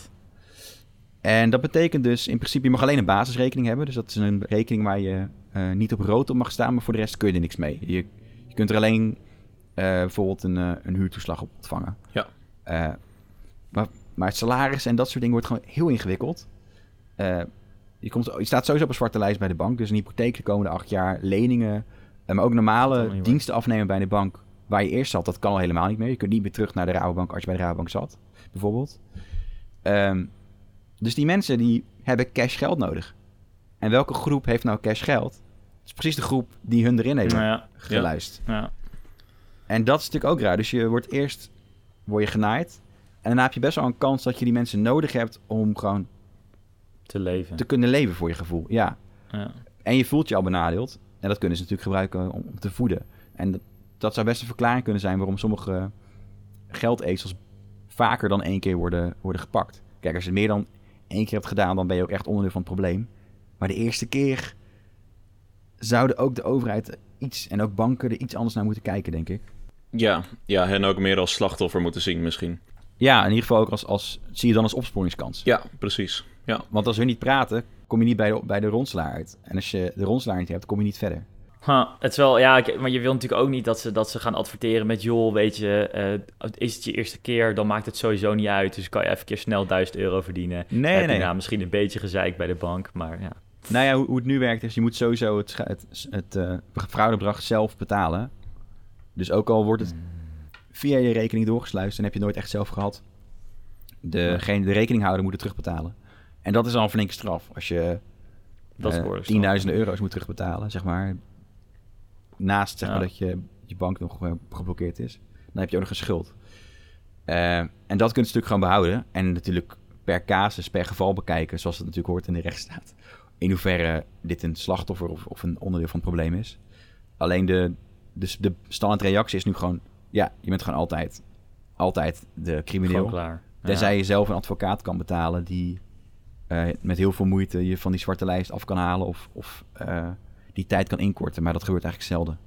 En dat betekent dus, in principe, je mag alleen een basisrekening hebben. Dus dat is een rekening waar je uh, niet op rood op mag staan, maar voor de rest kun je er niks mee. Je, je kunt er alleen uh, bijvoorbeeld een, uh, een huurtoeslag op ontvangen. Ja. maar, maar het salaris en dat soort dingen wordt gewoon heel ingewikkeld. Je, komt, je staat sowieso op een zwarte lijst bij de bank. Dus een hypotheek de komende acht jaar, leningen. Eh, maar ook normale diensten afnemen bij de bank waar je eerst zat, dat kan al helemaal niet meer. Je kunt niet meer terug naar de Rabobank als je bij de Rabobank zat, bijvoorbeeld. Um, dus die mensen die hebben cash geld nodig. En welke groep heeft nou cash geld? Het is precies de groep die hun erin heeft nou geluisterd. Ja. En dat is natuurlijk ook raar. Dus je wordt eerst word je genaaid. En daarna heb je best wel een kans dat je die mensen nodig hebt om gewoon te leven. Te kunnen leven voor je gevoel, ja. ja. En je voelt je al benadeeld. En dat kunnen ze natuurlijk gebruiken om, te voeden. En dat, dat, zou best een verklaring kunnen zijn waarom sommige geldezels vaker dan één keer worden, worden gepakt. Kijk, als je het meer dan één keer hebt gedaan, dan ben je ook echt onderdeel van het probleem. Maar de eerste keer zouden ook de overheid iets en ook banken er iets anders naar moeten kijken, denk ik. Ja, ja hen ook meer als slachtoffer moeten zien misschien. Ja, in ieder geval ook als, als zie je dan als opsporingskans. Ja, precies. Ja. Want als we niet praten, kom je niet bij de, bij de rondslaar uit. En als je de rondslaar niet hebt, kom je niet verder. Huh, het is wel, ja, maar je wil natuurlijk ook niet dat ze, dat ze gaan adverteren met... joh, weet je, uh, is het je eerste keer, dan maakt het sowieso niet uit. Dus kan je even een keer snel 1000 euro verdienen. Nee, Heb nee. Je nou, misschien een beetje gezeik bij de bank, maar ja. Nou ja, hoe, hoe het nu werkt is, je moet sowieso het, het, het uh, fraudebedrag zelf betalen. Dus ook al wordt het via je rekening doorgesluist... dan heb je nooit echt zelf gehad. Degene, de rekeninghouder moet het terugbetalen. En dat is al een flinke straf. Als je uh, tienduizenden euro's moet terugbetalen, zeg maar. Naast zeg maar, dat je, je bank nog uh, geblokkeerd is. Dan heb je ook nog een schuld. Uh, en dat kun je natuurlijk gewoon behouden. En natuurlijk per casus, per geval bekijken, zoals het natuurlijk hoort in de rechtsstaat. In hoeverre dit een slachtoffer of, of een onderdeel van het probleem is. Alleen de, de, de standaardreactie is nu gewoon... Ja, je bent gewoon altijd, altijd de crimineel. Klaar. Tenzij je zelf een advocaat kan betalen die uh, met heel veel moeite je van die zwarte lijst af kan halen of, of uh, die tijd kan inkorten. Maar dat gebeurt eigenlijk zelden.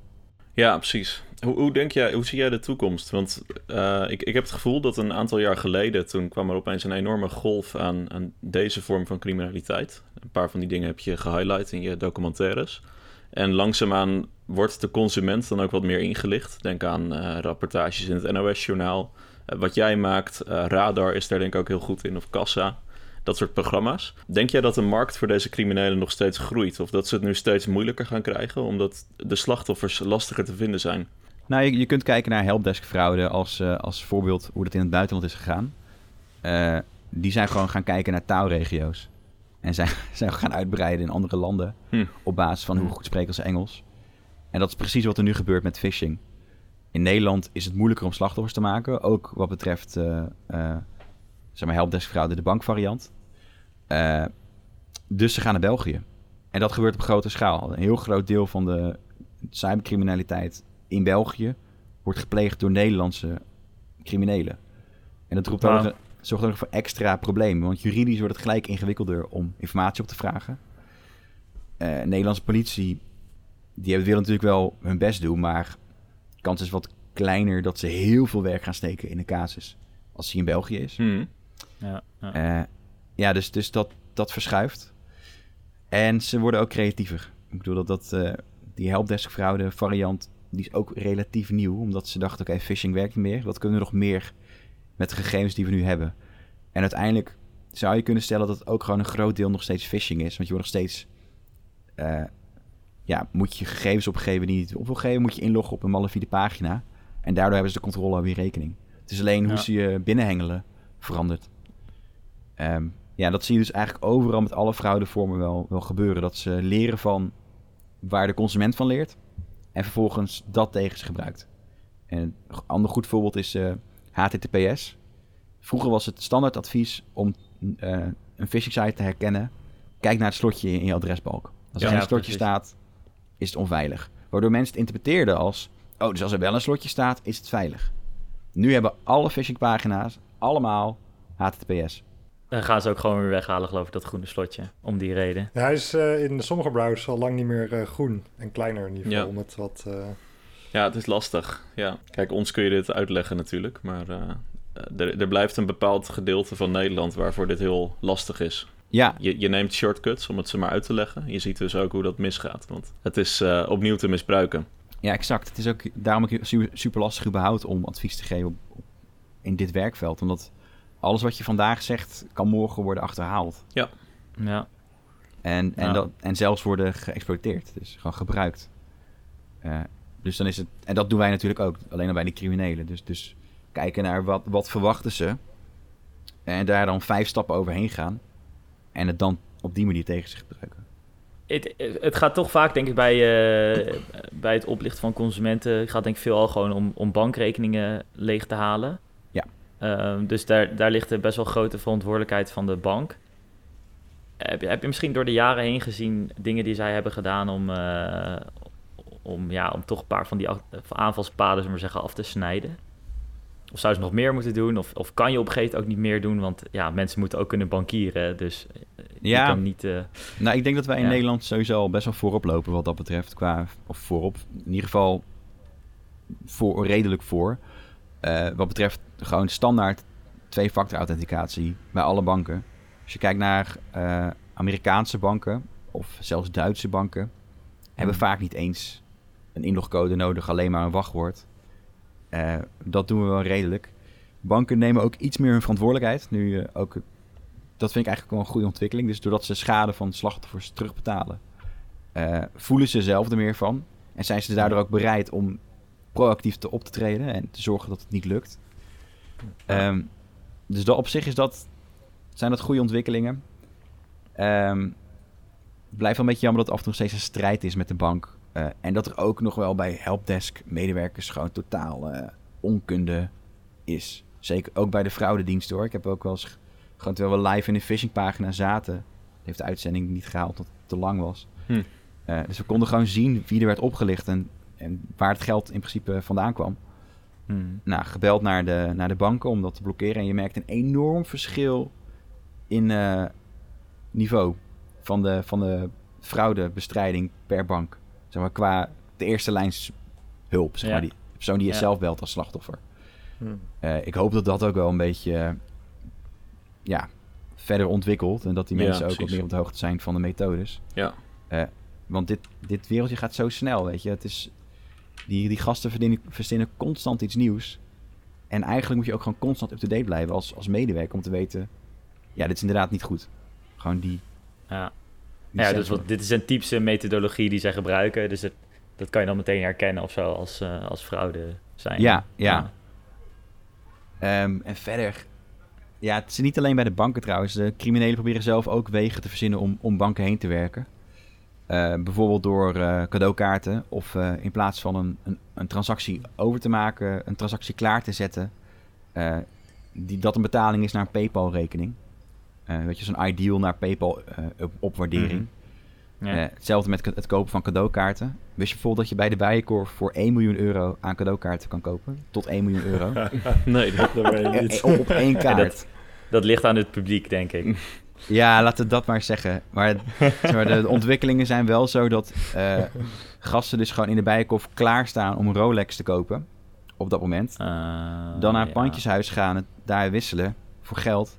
Ja, precies. Hoe, hoe denk jij, hoe zie jij de toekomst? Want uh, ik, ik heb het gevoel dat een aantal jaar geleden, toen kwam er opeens een enorme golf aan, aan deze vorm van criminaliteit. Een paar van die dingen heb je gehighlight in je documentaires. En langzaamaan wordt de consument dan ook wat meer ingelicht. Denk aan uh, rapportages in het NOS-journaal. Uh, wat jij maakt, Radar is daar denk ik ook heel goed in, of Kassa dat soort programma's. Denk jij dat de markt voor deze criminelen nog steeds groeit? Of dat ze het nu steeds moeilijker gaan krijgen, omdat de slachtoffers lastiger te vinden zijn? Nou, je, je kunt kijken naar helpdesk-fraude als, uh, als voorbeeld hoe dat in het buitenland is gegaan. Uh, die zijn gewoon gaan kijken naar taalregio's. En zijn, zijn gaan uitbreiden in andere landen hm. op basis van hoe goed spreken ze Engels. En dat is precies wat er nu gebeurt met phishing. In Nederland is het moeilijker om slachtoffers te maken, ook wat betreft uh, zeg maar helpdesk-fraude, de bankvariant. Uh, dus ze gaan naar België. En dat gebeurt op grote schaal. Een heel groot deel van de cybercriminaliteit in België wordt gepleegd door Nederlandse criminelen. En dat roept dan nog, zorgt ook voor extra problemen. Want juridisch wordt het gelijk ingewikkelder om informatie op te vragen. Uh, Nederlandse politie, die hebben, willen natuurlijk wel hun best doen, maar de kans is wat kleiner dat ze heel veel werk gaan steken in een casus als die in België is. Hmm. Ja, ja. Uh, ja, dus, dus dat, dat verschuift. En ze worden ook creatiever. Ik bedoel dat, dat uh, die helpdesk fraude variant, die is ook relatief nieuw. Omdat ze dachten, oké, phishing werkt niet meer. Wat kunnen we nog meer met de gegevens die we nu hebben? En uiteindelijk zou je kunnen stellen dat het ook gewoon een groot deel nog steeds phishing is. Want je wordt nog steeds... Uh, ja, moet je gegevens opgeven die je niet op wil geven. Moet je inloggen op een malafide pagina. En daardoor hebben ze de controle over je rekening. Het is alleen hoe ze je binnenhengelen verandert. Um, ja, dat zie je dus eigenlijk overal met alle fraudevormen wel, wel gebeuren. Dat ze leren van waar de consument van leert. En vervolgens dat tegen ze gebruikt. En een ander goed voorbeeld is uh, HTTPS. Vroeger was het standaardadvies om uh, een phishing site te herkennen. Kijk naar het slotje in je adresbalk. Als er ja, een slotje staat, is het onveilig. Waardoor mensen het interpreteerden als... Oh, dus als er wel een slotje staat, is het veilig. Nu hebben alle phishingpagina's allemaal HTTPS. Dan gaan ze ook gewoon weer weghalen, geloof ik, dat groene slotje. Om die reden. Ja, hij is uh, in sommige browsers al lang niet meer uh, groen en kleiner in ieder geval. Ja. Met wat, uh... ja, het is lastig. Ja. Kijk, ons kun je dit uitleggen natuurlijk. Maar er, er blijft een bepaald gedeelte van Nederland waarvoor dit heel lastig is. Ja. Je, je neemt shortcuts om het ze maar uit te leggen. Je ziet dus ook hoe dat misgaat. Want het is opnieuw te misbruiken. Ja, exact. Het is ook daarom ook super lastig überhaupt om advies te geven op, in dit werkveld. Omdat alles wat je vandaag zegt, kan morgen worden achterhaald. Ja. ja. En, en, Dat, en zelfs worden geëxploiteerd. Dus gewoon gebruikt. Uh, dus dan is het... En dat doen wij natuurlijk ook. Alleen al bij de criminelen. Dus, dus kijken naar wat, wat verwachten ze. En daar dan vijf stappen overheen gaan. En het dan op die manier tegen zich gebruiken. Het, het gaat toch vaak, denk ik, bij, uh, bij het oplichten van consumenten... Het gaat denk ik veel al gewoon om, om bankrekeningen leeg te halen. Ehm, dus daar, daar ligt er best wel grote verantwoordelijkheid van de bank. Heb je, heb je misschien door de jaren heen gezien dingen die zij hebben gedaan om, uh, om, ja, om toch een paar van die aanvalspaden maar zeggen, af te snijden? Of zou ze nog meer moeten doen? Of, of kan je op een gegeven moment ook niet meer doen? Want ja, mensen moeten ook kunnen bankieren. Dus eh, ja. kan niet... Uh, nou, ik denk dat wij in Nederland sowieso al best wel voorop lopen wat dat betreft. Qua, of voorop, in ieder geval voor, redelijk voor. Uh, wat betreft gewoon standaard twee-factor authenticatie bij alle banken. Als je kijkt naar uh, Amerikaanse banken of zelfs Duitse banken, hebben hmm. vaak niet eens een inlogcode nodig, alleen maar een wachtwoord. Uh, dat doen we wel redelijk. Banken nemen ook iets meer hun verantwoordelijkheid. Nu uh, ook, dat vind ik eigenlijk wel een goede ontwikkeling. Dus doordat ze schade van slachtoffers terugbetalen, voelen ze zelf er meer van. En zijn ze daardoor ook bereid om proactief te op te treden en te zorgen dat het niet lukt. Um, dus dat, op zich is dat, zijn dat goede ontwikkelingen. Um, het blijft wel een beetje jammer dat het af en toe nog steeds een strijd is met de bank. Uh, en dat er ook nog wel bij helpdesk medewerkers gewoon totaal uh, onkunde is. Zeker ook bij de fraudedienst hoor. Ik heb ook wel eens, gewoon terwijl we live in de phishingpagina zaten, heeft de uitzending niet gehaald omdat het te lang was. Hm. Uh, dus we konden gewoon zien wie er werd opgelicht en, en waar het geld in principe vandaan kwam. Hmm. Nou, gebeld naar de, naar de banken om dat te blokkeren. En je merkt een enorm verschil in uh, niveau van de, van de fraudebestrijding per bank. Zeg maar qua de eerste lijns hulp, zeg maar. Die persoon die je zelf belt als slachtoffer. Hmm. Uh, ik hoop dat dat ook wel een beetje uh, ja, verder ontwikkelt. En dat die mensen ook wat meer op de hoogte zijn van de methodes. Ja. want dit, dit wereldje gaat zo snel, weet je. Het is die, die gasten verdienen, verzinnen constant iets nieuws. En eigenlijk moet je ook gewoon constant up-to-date blijven als, als medewerker om te weten... Ja, dit is inderdaad niet goed. Gewoon die... Ja, ja dus wat, dit is een typische methodologie die zij gebruiken. Dus het, dat kan je dan meteen herkennen of zo als, uh, als fraude zijn. Ja, ja. Um, en verder... Ja, het is niet alleen bij de banken trouwens. De criminelen proberen zelf ook wegen te verzinnen om, om banken heen te werken. Uh, bijvoorbeeld door uh, cadeaukaarten of uh, in plaats van een, een, een, transactie over te maken, een transactie klaar te zetten, die, dat een betaling is naar een PayPal-rekening. weet je, zo'n ideal naar PayPal opwaardering. Mm Ja. Uh, hetzelfde met het kopen van cadeaukaarten. Wist je bijvoorbeeld dat je bij de Bijenkorf voor 1 miljoen euro aan cadeaukaarten kan kopen? Tot 1 miljoen euro. nee, dat, weet je niet. Op, op één kaart. Dat, dat, ligt aan het publiek, denk ik. Ja, laten we dat maar zeggen. Maar, maar de ontwikkelingen zijn wel zo dat uh, gasten dus gewoon in de Bijenkorf klaarstaan om Rolex te kopen. Op dat moment. Uh, Dan naar een ja. pandjeshuis gaan, daar wisselen voor geld.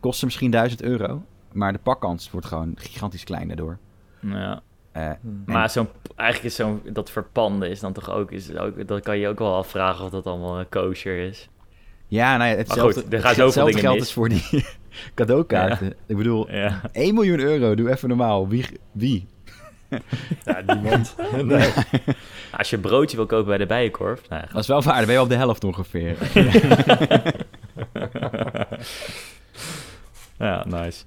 Kost misschien 1000 euro. Maar de pakkans wordt gewoon gigantisch klein daardoor. Ja. Uh, maar zo'n, eigenlijk is zo'n, dat verpanden is dan toch ook, is ook, dat kan je ook wel afvragen of dat allemaal kosher is. Ja, nou ja, hetzelfde, goed, er gaat hetzelfde geld is voor die cadeaukaarten. Ja. Ik bedoel, ja. 1 miljoen euro, doe even normaal. Wie? wie? ja, niemand. nee. Als je een broodje wil kopen bij de Bijenkorf... Nou, dat is wel waar, dan ben je op de helft ongeveer. ja, nice.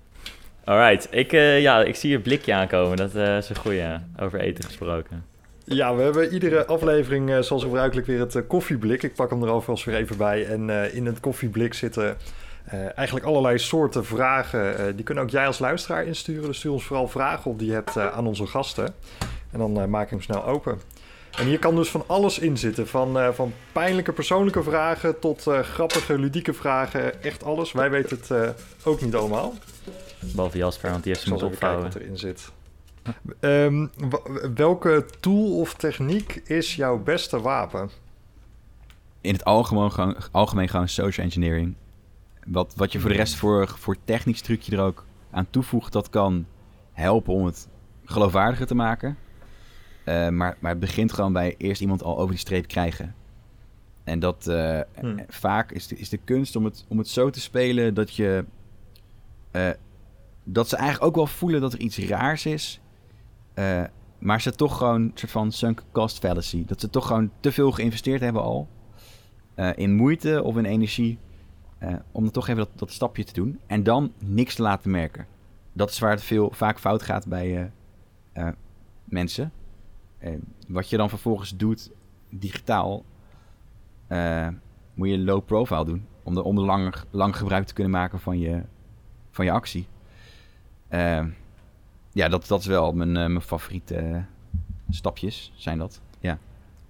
Alright, ik, uh, ja, ik zie je blikje aankomen. Dat uh, is een goeie, over eten gesproken. Ja, we hebben iedere aflevering uh, zoals gebruikelijk weer het koffieblik. Ik pak hem er alvast weer even bij. En in het koffieblik zitten eigenlijk allerlei soorten vragen. die kunnen ook jij als luisteraar insturen. Dus stuur ons vooral vragen op die je hebt aan onze gasten. En dan maak ik hem snel open. En hier kan dus van alles in zitten. Van, van pijnlijke persoonlijke vragen tot grappige, ludieke vragen. Echt alles. Wij weten het ook niet allemaal. Behalve Jasper, want die heeft ze moeten opvouwen. wat erin zit. Um, welke tool of techniek is jouw beste wapen? In het algemeen gewoon, algemeen gewoon social engineering. Wat, wat je voor de rest voor, voor technisch trucje er ook aan toevoegt, dat kan helpen om het geloofwaardiger te maken. Uh, maar, maar het begint gewoon bij eerst iemand al over die streep krijgen. En dat uh, hmm. vaak is de, is de kunst om het, om het zo te spelen dat je uh, dat ze eigenlijk ook wel voelen dat er iets raars is. Uh, maar ze toch gewoon een soort van sunk cost fallacy. Dat ze toch gewoon te veel geïnvesteerd hebben al. Uh, in moeite of in energie. Uh, om dan toch even dat, dat stapje te doen. En dan niks te laten merken. Dat is waar het veel, vaak fout gaat bij mensen. wat je dan vervolgens doet digitaal. moet je low profile doen. Om, de, om lang, lang gebruik te kunnen maken van je, van je actie. Uh, ja, dat, dat is wel mijn, uh, mijn favoriete uh, stapjes, zijn dat. Ja.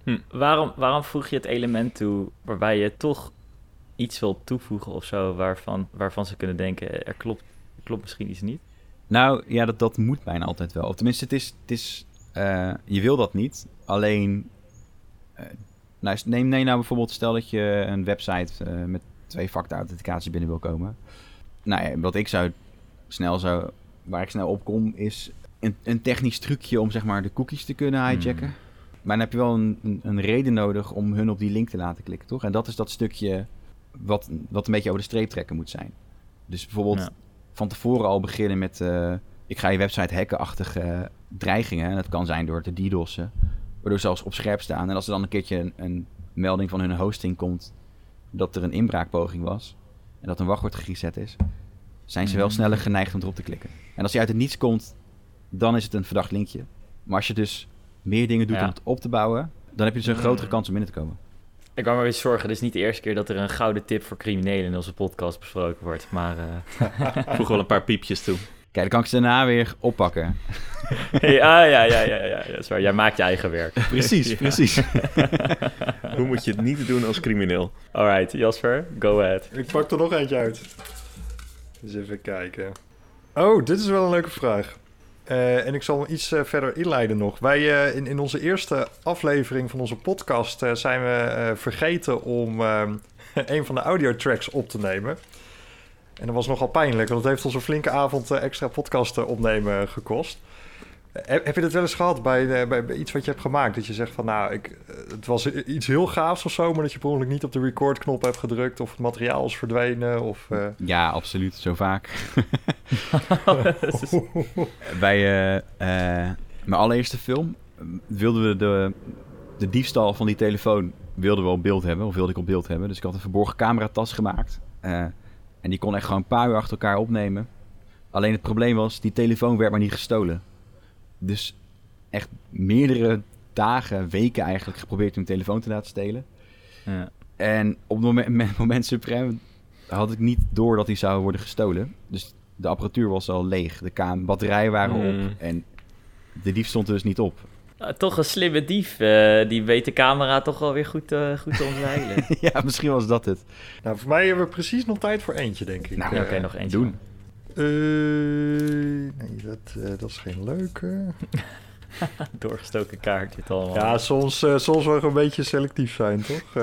Hm. Waarom, waarom voeg je het element toe waarbij je toch iets wil toevoegen of zo, waarvan, waarvan ze kunnen denken, er klopt, er klopt misschien iets niet? Nou, ja, dat, dat moet bijna altijd wel. Of tenminste, het is, het is je wil dat niet. Alleen, nou, neem, neem nou bijvoorbeeld, stel dat je een website met twee factor authenticatie binnen wil komen. Nou ja, wat ik zou snel zou waar ik snel op kom, is een, een technisch trucje om zeg maar de cookies te kunnen hijacken. Hmm. Maar dan heb je wel een, een, een, reden nodig om hun op die link te laten klikken, toch? En dat is dat stukje wat, wat een beetje over de streep trekken moet zijn. Dus bijvoorbeeld van tevoren al beginnen met... Uh, ik ga je website hacken-achtige dreigingen. En dat kan zijn door te DDoS'en. Waardoor ze zelfs op scherp staan. En als er dan een keertje een, een melding van hun hosting komt... dat er een inbraakpoging was... en dat een wachtwoord gezet is zijn ze wel mhm. sneller geneigd om erop te klikken. En als hij uit het niets komt, dan is het een verdacht linkje. Maar als je dus meer dingen doet om het op te bouwen, dan heb je dus een grotere mhm. kans om binnen te komen. Ik kan me eens zorgen, dit is niet de eerste keer dat er een gouden tip voor criminelen in onze podcast besproken wordt. Maar uh... voeg wel een paar piepjes toe. Kijk, dan kan ik ze daarna weer oppakken. ja, ja, ja, ja, ja, dat is waar. Jij maakt je eigen werk. Precies, precies. Hoe moet je het niet doen als crimineel? Alright, Jasper, go ahead. Ik pak er nog eentje uit. Dus even kijken. Oh, dit is wel een leuke vraag. Uh, en ik zal hem iets uh, verder inleiden nog. Wij uh, in, in onze eerste aflevering van onze podcast zijn we vergeten om een van de audiotracks op te nemen. En dat was nogal pijnlijk, want het heeft ons een flinke avond extra podcasten opnemen gekost. Heb, je dat wel eens gehad bij, eh, bij, bij, iets wat je hebt gemaakt? Dat je zegt van nou, ik, eh, het was iets heel gaafs of zo, maar dat je per ongeluk niet op de recordknop hebt gedrukt of het materiaal is verdwenen? Of, uh... Ja, absoluut. Zo vaak. bij uh, mijn allereerste film wilden we de, de diefstal van die telefoon wilden we op beeld hebben, of wilde ik op beeld hebben. Dus ik had een verborgen cameratas gemaakt. en die kon echt gewoon een paar uur achter elkaar opnemen. Alleen het probleem was, die telefoon werd maar niet gestolen. Dus echt meerdere dagen, weken eigenlijk geprobeerd om mijn telefoon te laten stelen. Ja. En op het moment, moment suprem had ik niet door dat hij zou worden gestolen. Dus de apparatuur was al leeg. De batterijen waren op. Mm. En de dief stond er dus niet op. Uh, toch een slimme dief. Uh, die weet de camera toch wel weer goed, uh, goed te omzeilen. ja, misschien was dat het. Nou, voor mij hebben we precies nog tijd voor eentje, denk ik. Nou, oké, okay, nog eentje. Doen. Nee, dat, dat is geen leuke. Doorgestoken kaart dit allemaal. Ja, soms, soms wel een beetje selectief zijn, toch?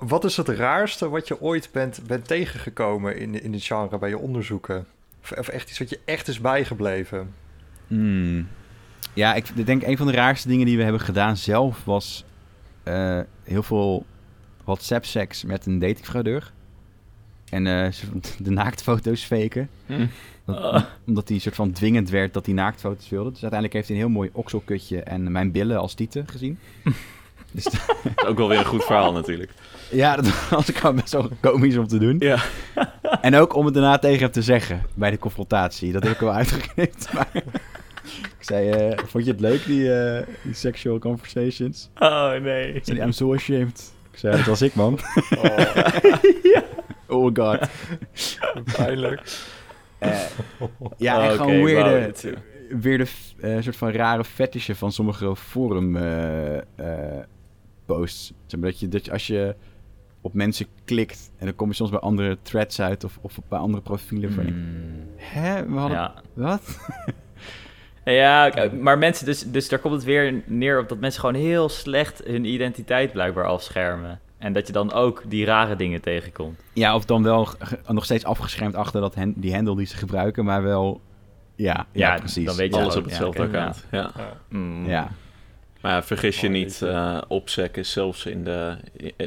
wat is het raarste wat je ooit bent, bent tegengekomen in, in dit genre bij je onderzoeken? Of, echt iets wat je echt is bijgebleven? Hmm. Ja, ik denk een van de raarste dingen die we hebben gedaan zelf was uh, heel veel WhatsApp-seks met een datingfraudeur. En uh, de naaktfoto's faken. Mm. Dat, Omdat hij soort van dwingend werd dat hij naaktfoto's wilde. Dus uiteindelijk heeft hij een heel mooi okselkutje en mijn billen als tieten gezien. dus dat is ook wel weer een goed verhaal natuurlijk. Ja, dat was ik best wel komisch om te doen. Ja. En ook om het daarna tegen hem te zeggen bij de confrontatie. Dat heb ik wel uitgeknipt. Maar ik zei, uh, vond je het leuk, die, uh, die sexual conversations? Oh, nee. Zei I'm so ashamed. Ik zei, dat was ik, man. Oh, ja. Oh god. Pijnlijk. Uh, ja, en okay, gewoon weer de, weer de uh, soort van rare fetishen van sommige forum posts. Zeg maar, dat, je, dat je als je op mensen klikt en dan kom je soms bij andere threads uit of, of bij andere profielen van. Hmm. Hè? We hadden, ja. Wat? Ja, maar mensen, dus, dus daar komt het weer neer op dat mensen gewoon heel slecht hun identiteit blijkbaar afschermen. En dat je dan ook die rare dingen tegenkomt. Ja, of dan wel nog steeds afgeschermd achter dat die handle die ze gebruiken, maar wel. Ja, ja, precies. Dan weet je alles op hetzelfde ja, account. Ja. Ja. Mm. ja. Maar vergis je niet, uh, OPSEC is zelfs in de,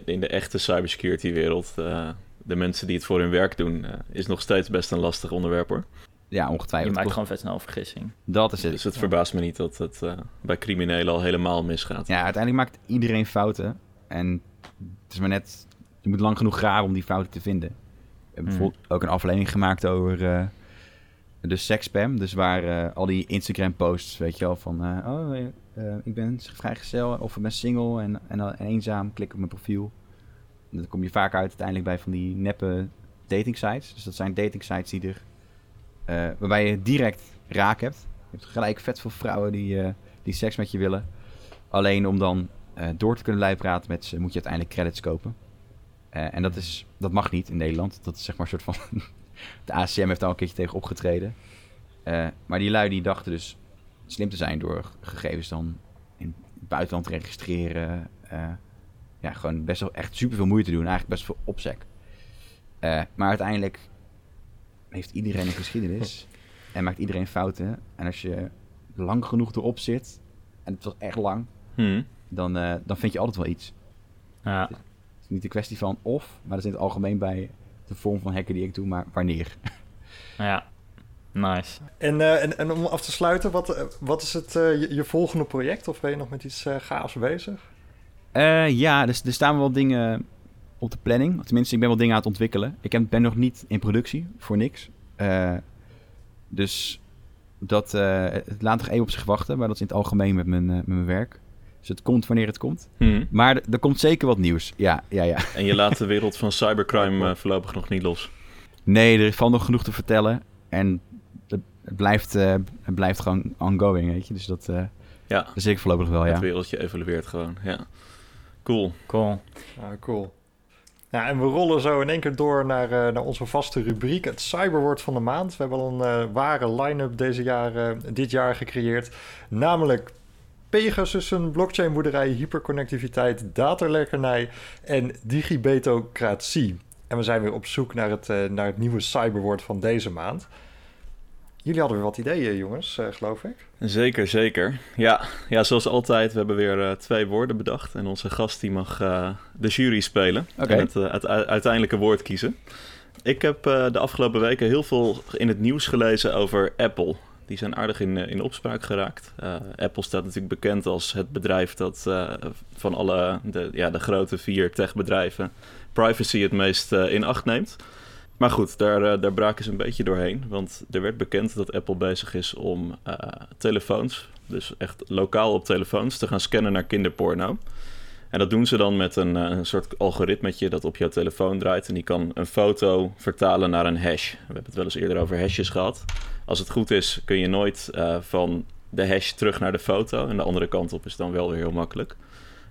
in de echte cybersecurity wereld, uh, de mensen die het voor hun werk doen, uh, is nog steeds best een lastig onderwerp hoor. Ja, ongetwijfeld. Je maakt gewoon vet snel een vergissing. Dat is het. Dus het verbaast me niet dat het bij criminelen al helemaal misgaat. Ja, uiteindelijk maakt iedereen fouten. En het is maar net, je moet lang genoeg graven om die fouten te vinden. We hebben hmm. bijvoorbeeld ook een aflevering gemaakt over de sexspam. Dus waar al die Instagram posts, weet je wel, van... oh, uh, ik ben vrijgezel of ik ben single en, en, en, eenzaam. Klik op mijn profiel. En dan kom je vaak uit uiteindelijk bij van die neppe dating sites. Dus dat zijn dating sites die er, waarbij je direct raak hebt. Je hebt gelijk vet veel vrouwen die, die seks met je willen. Alleen om dan door te kunnen praten met ze, moet je uiteindelijk credits kopen. en dat, is, dat mag niet in Nederland. Dat is zeg maar een soort van... de ACM heeft daar al een keertje tegen opgetreden. maar die lui die dachten dus slim te zijn door gegevens dan in het buitenland te registreren. Ja, gewoon best wel echt super veel moeite te doen. Eigenlijk best veel. Uh, maar uiteindelijk heeft iedereen een geschiedenis. en maakt iedereen fouten. En als je lang genoeg erop zit, en het was echt lang, hmm. Dan, uh, dan vind je altijd wel iets. Ja. Het is niet een kwestie van of, maar dat is in het algemeen bij de vorm van hacken die ik doe, maar wanneer. ja. Nice. En, uh, en, en, om af te sluiten, wat, uh, wat is het, uh, je, je, volgende project? Of ben je nog met iets gaafs bezig? ja, dus er staan wel dingen op de planning. Tenminste, ik ben wel dingen aan het ontwikkelen. Ik ben nog niet in productie, voor niks. dus dat het laat nog even op zich wachten. Maar dat is in het algemeen met mijn, met mijn werk. Dus het komt wanneer het komt. Hmm. Maar er komt zeker wat nieuws. Ja, ja, ja. En je laat de wereld van cybercrime voorlopig nog niet los? Nee, er valt nog genoeg te vertellen. En het blijft, uh, het blijft gewoon ongoing, weet je. Dus dat, uh, ja. dat ik voorlopig wel, ja. Het wereldje evolueert gewoon, ja. Cool. Cool. Ja, cool. Ja, en we rollen zo in één keer door naar, uh, naar onze vaste rubriek, het cyberwoord van de maand. We hebben al een uh, ware line-up deze jaar, dit jaar gecreëerd. Namelijk Pegasus, een blockchain-boerderij, hyperconnectiviteit, datalekkernij en digibetocratie. En we zijn weer op zoek naar het, naar het nieuwe cyberwoord van deze maand. Jullie hadden weer wat ideeën, jongens, uh, geloof ik. Zeker, zeker. Ja, ja zoals altijd, we hebben weer uh, twee woorden bedacht. En onze gast die mag uh, de jury spelen okay. en het, het uiteindelijke woord kiezen. Ik heb de afgelopen weken heel veel in het nieuws gelezen over Apple. Die zijn aardig in, in opspraak geraakt. Apple staat natuurlijk bekend als het bedrijf dat van alle de, ja, de grote vier techbedrijven privacy het meest in acht neemt. Maar goed, daar, daar braken ze een beetje doorheen. Want er werd bekend dat Apple bezig is om telefoons, dus echt lokaal op telefoons, te gaan scannen naar kinderporno. En dat doen ze dan met een, uh, een soort algoritmetje dat op jouw telefoon draait. En die kan een foto vertalen naar een hash. We hebben het wel eens eerder over hashes gehad. Als het goed is, kun je nooit van de hash terug naar de foto. En de andere kant op is dan wel weer heel makkelijk.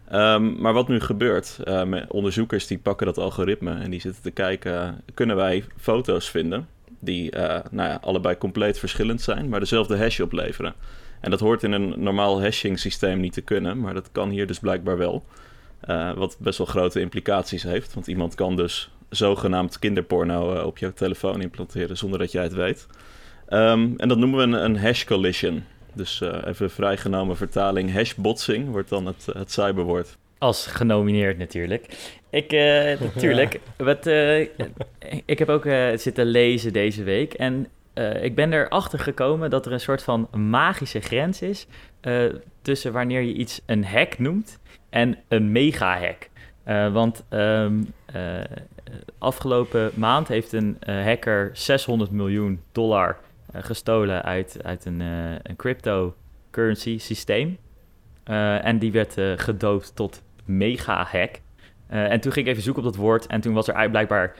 Ehm, maar wat nu gebeurt, uh, onderzoekers die pakken dat algoritme en die zitten te kijken, kunnen wij foto's vinden die nou ja, allebei compleet verschillend zijn, maar dezelfde hash opleveren. En dat hoort in een normaal hashing systeem niet te kunnen, maar dat kan hier dus blijkbaar wel. Uh, wat best wel grote implicaties heeft, want iemand kan dus zogenaamd kinderporno op jouw telefoon implanteren zonder dat jij het weet. Um, en dat noemen we een, een hash collision. Dus uh, even vrijgenomen vertaling. Hashbotsing wordt dan het, het cyberwoord. Als genomineerd natuurlijk. Ik, uh, natuurlijk. Wat, uh, ik heb ook zitten lezen deze week. En ik ben erachter gekomen dat er een soort van magische grens is. tussen wanneer je iets een hack noemt en een mega-hack. want um, afgelopen maand heeft een hacker 600 miljoen dollar eh, gestolen uit, uit een, een cryptocurrency systeem. En die werd gedoopt tot mega hack. en toen ging ik even zoeken op dat woord. En toen was er blijkbaar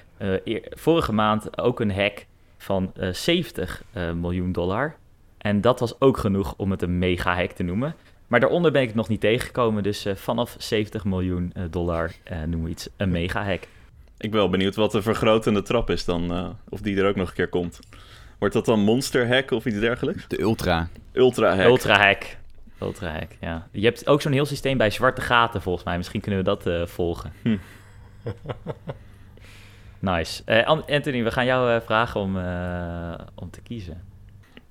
vorige maand ook een hack van 70 miljoen dollar. En dat was ook genoeg om het een mega hack te noemen. Maar daaronder ben ik het nog niet tegengekomen. Dus vanaf 70 miljoen dollar noemen we iets een mega hack. Ik ben wel benieuwd wat de vergrotende trap is dan. of die er ook nog een keer komt. Wordt dat dan Monster Hack of iets dergelijks? De Ultra. Ultra Hack. Ultra Hack. Ultra Hack, ja. Je hebt ook zo'n heel systeem bij zwarte gaten volgens mij. Misschien kunnen we dat uh, volgen. Hm. nice. Uh, Anthony, we gaan jou uh, vragen om, om te kiezen.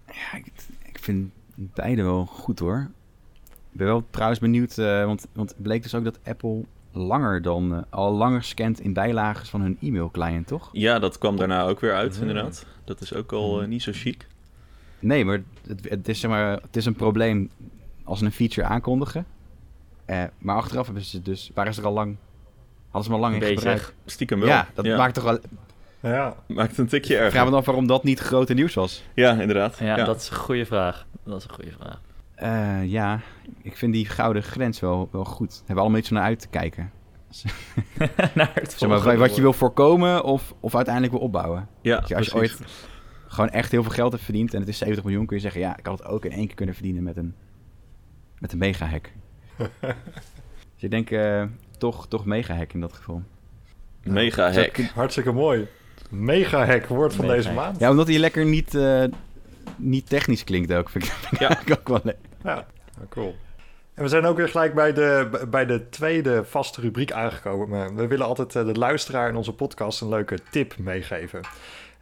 Ja, ik, ik, vind beide wel goed hoor. Ik ben wel trouwens benieuwd, want, want het bleek dus ook dat Apple langer dan, al langer scant in bijlagen van hun e-mail-client, toch? Ja, dat kwam daarna ook weer uit, inderdaad. Dat is ook al uh, niet zo chic. Nee, maar het, het, is, zeg maar het is een probleem als ze een feature aankondigen. Uh, maar achteraf hebben ze dus, waren ze er al lang, hadden ze maar lang in gebruik. Stiekem wel. Ja, dat maakt toch wel... Ja, maakt een tikje erger. Vraag me dan waarom dat niet grote nieuws was. Ja, inderdaad. Ja, ja. dat is een goede vraag. Dat is een goede vraag. Uh, ja, ik vind die gouden grens wel, wel goed. Hebben we allemaal iets naar uit te kijken. naar het zeg maar, wat je wil voorkomen of, of uiteindelijk wil opbouwen. Ja, je, als je ooit gewoon echt heel veel geld hebt verdiend en het is 70 miljoen, kun je zeggen, ja, ik had het ook in één keer kunnen verdienen met een, met een mega-hack. dus ik denk uh, toch, toch mega-hack in dat geval. Mega-hack. Hartstikke mooi. Mega-hack, woord van deze maand. Ja, omdat hij lekker niet, uh, niet technisch klinkt ook. Vind ik, ja. ook wel leuk. Ja, cool. En we zijn ook weer gelijk bij de, bij de tweede vaste rubriek aangekomen. We willen altijd eh, de luisteraar in onze podcast een leuke tip meegeven.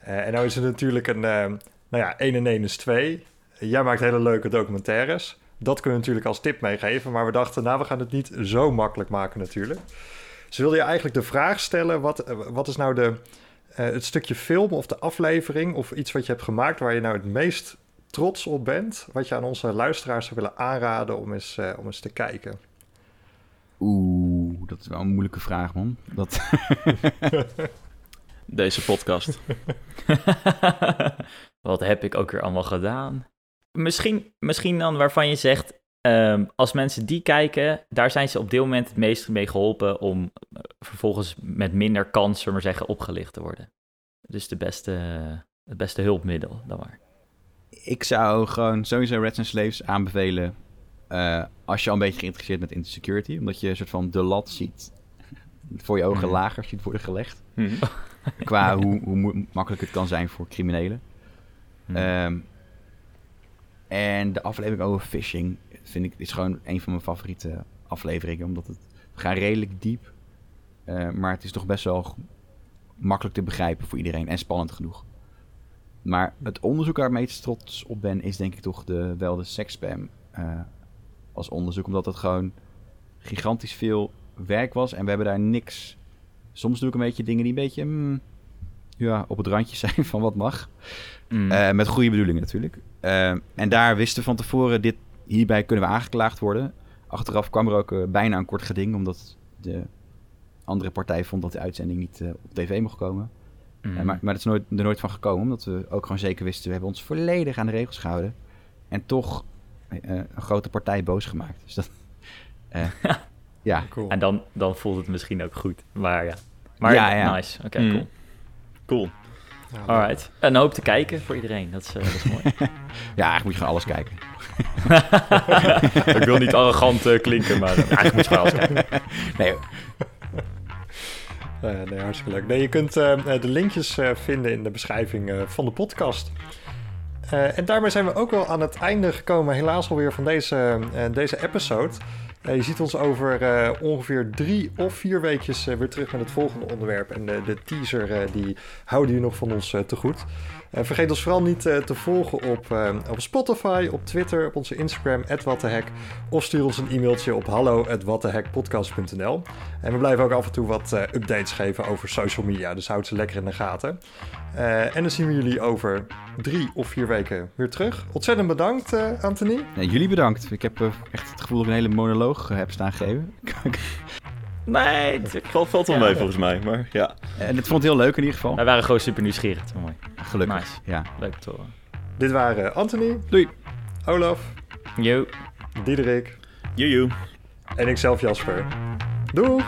Uh, en nou is het natuurlijk een, uh, nou ja, 1 en 1 is 2. Jij maakt hele leuke documentaires. Dat kunnen we natuurlijk als tip meegeven. Maar we dachten, nou, we gaan het niet zo makkelijk maken natuurlijk. Dus wilde je eigenlijk de vraag stellen, wat, wat is nou de, het stukje film of de aflevering... of iets wat je hebt gemaakt waar je nou het meest trots op bent, wat je aan onze luisteraars zou willen aanraden om eens, uh, om eens te kijken? Oeh, dat is wel een moeilijke vraag, man. Dat... Deze podcast. wat heb ik ook weer allemaal gedaan? Misschien, misschien dan waarvan je zegt, um, als mensen die kijken, daar zijn ze op dit moment het meest mee geholpen om uh, vervolgens met minder kans, zullen maar zeggen, opgelicht te worden. Dus de beste, het beste hulpmiddel dan maar ik zou gewoon sowieso Reds and Slaves aanbevelen. Uh, als je al een beetje geïnteresseerd bent in security. Omdat je een soort van de lat ziet. voor je ogen mhm. lager ziet worden gelegd. Mm. Qua hoe, hoe, makkelijk het kan zijn voor criminelen. Mm. Um, en de aflevering over phishing vind ik is gewoon een van mijn favoriete afleveringen. Omdat het we gaan redelijk diep. Uh, maar het is toch best wel makkelijk te begrijpen voor iedereen en spannend genoeg. Maar het onderzoek waar ik meest trots op ben, is denk ik toch de, wel de seksspam uh, als onderzoek. Omdat het gewoon gigantisch veel werk was en we hebben daar niks. Soms doe ik een beetje dingen die een beetje mm, ja, op het randje zijn van wat mag. Mm. Uh, met goede bedoelingen natuurlijk. Uh, en daar wisten we van tevoren, dit, hierbij kunnen we aangeklaagd worden. Achteraf kwam er ook bijna een kort geding, omdat de andere partij vond dat de uitzending niet op tv mocht komen. Mm. maar, maar dat is nooit, er nooit van gekomen, omdat we ook gewoon zeker wisten, we hebben ons volledig aan de regels gehouden. En toch uh, een grote partij boos gemaakt. Dus dat, uh, ja. Cool. En dan, dan voelt het misschien ook goed. Maar ja, maar ja, ja. nice. Oké, okay, mm. cool. Cool. Ja, Alright. Een hoop te kijken voor iedereen. Dat is, uh, dat is mooi. ja, eigenlijk moet je gewoon alles kijken. Ik wil niet arrogant uh, klinken, maar eigenlijk moet je wel zijn. Nee, Uh, nee, hartstikke leuk. Nee, je kunt uh, de linkjes uh, vinden in de beschrijving van de podcast. en daarmee zijn we ook wel aan het einde gekomen, helaas alweer, van deze, deze episode. Je ziet ons over ongeveer drie of vier weekjes weer terug met het volgende onderwerp. En de teaser, die houden jullie nog van ons te goed. Vergeet ons vooral niet te volgen op, op Spotify, op Twitter, op onze Instagram, @wattehek, of stuur ons een e-mailtje op hallo@wattehekpodcast.nl. En we blijven ook af en toe wat updates geven over social media, dus houd ze lekker in de gaten. En dan zien we jullie over drie of vier weken weer terug. Ontzettend bedankt, Anthony. Nee, jullie bedankt. Ik heb echt het gevoel dat ik een hele monoloog heb staan geven. Nee, het valt, valt wel mee volgens mij, maar ja. En het vond het heel leuk in ieder geval. Wij waren gewoon super nieuwsgierig, mooi. Gelukkig. Nice. Ja. Leuk te horen. Dit waren Anthony. Doei. Olaf. Yo. Diederik. Joejoe. En ikzelf Jasper. Doei!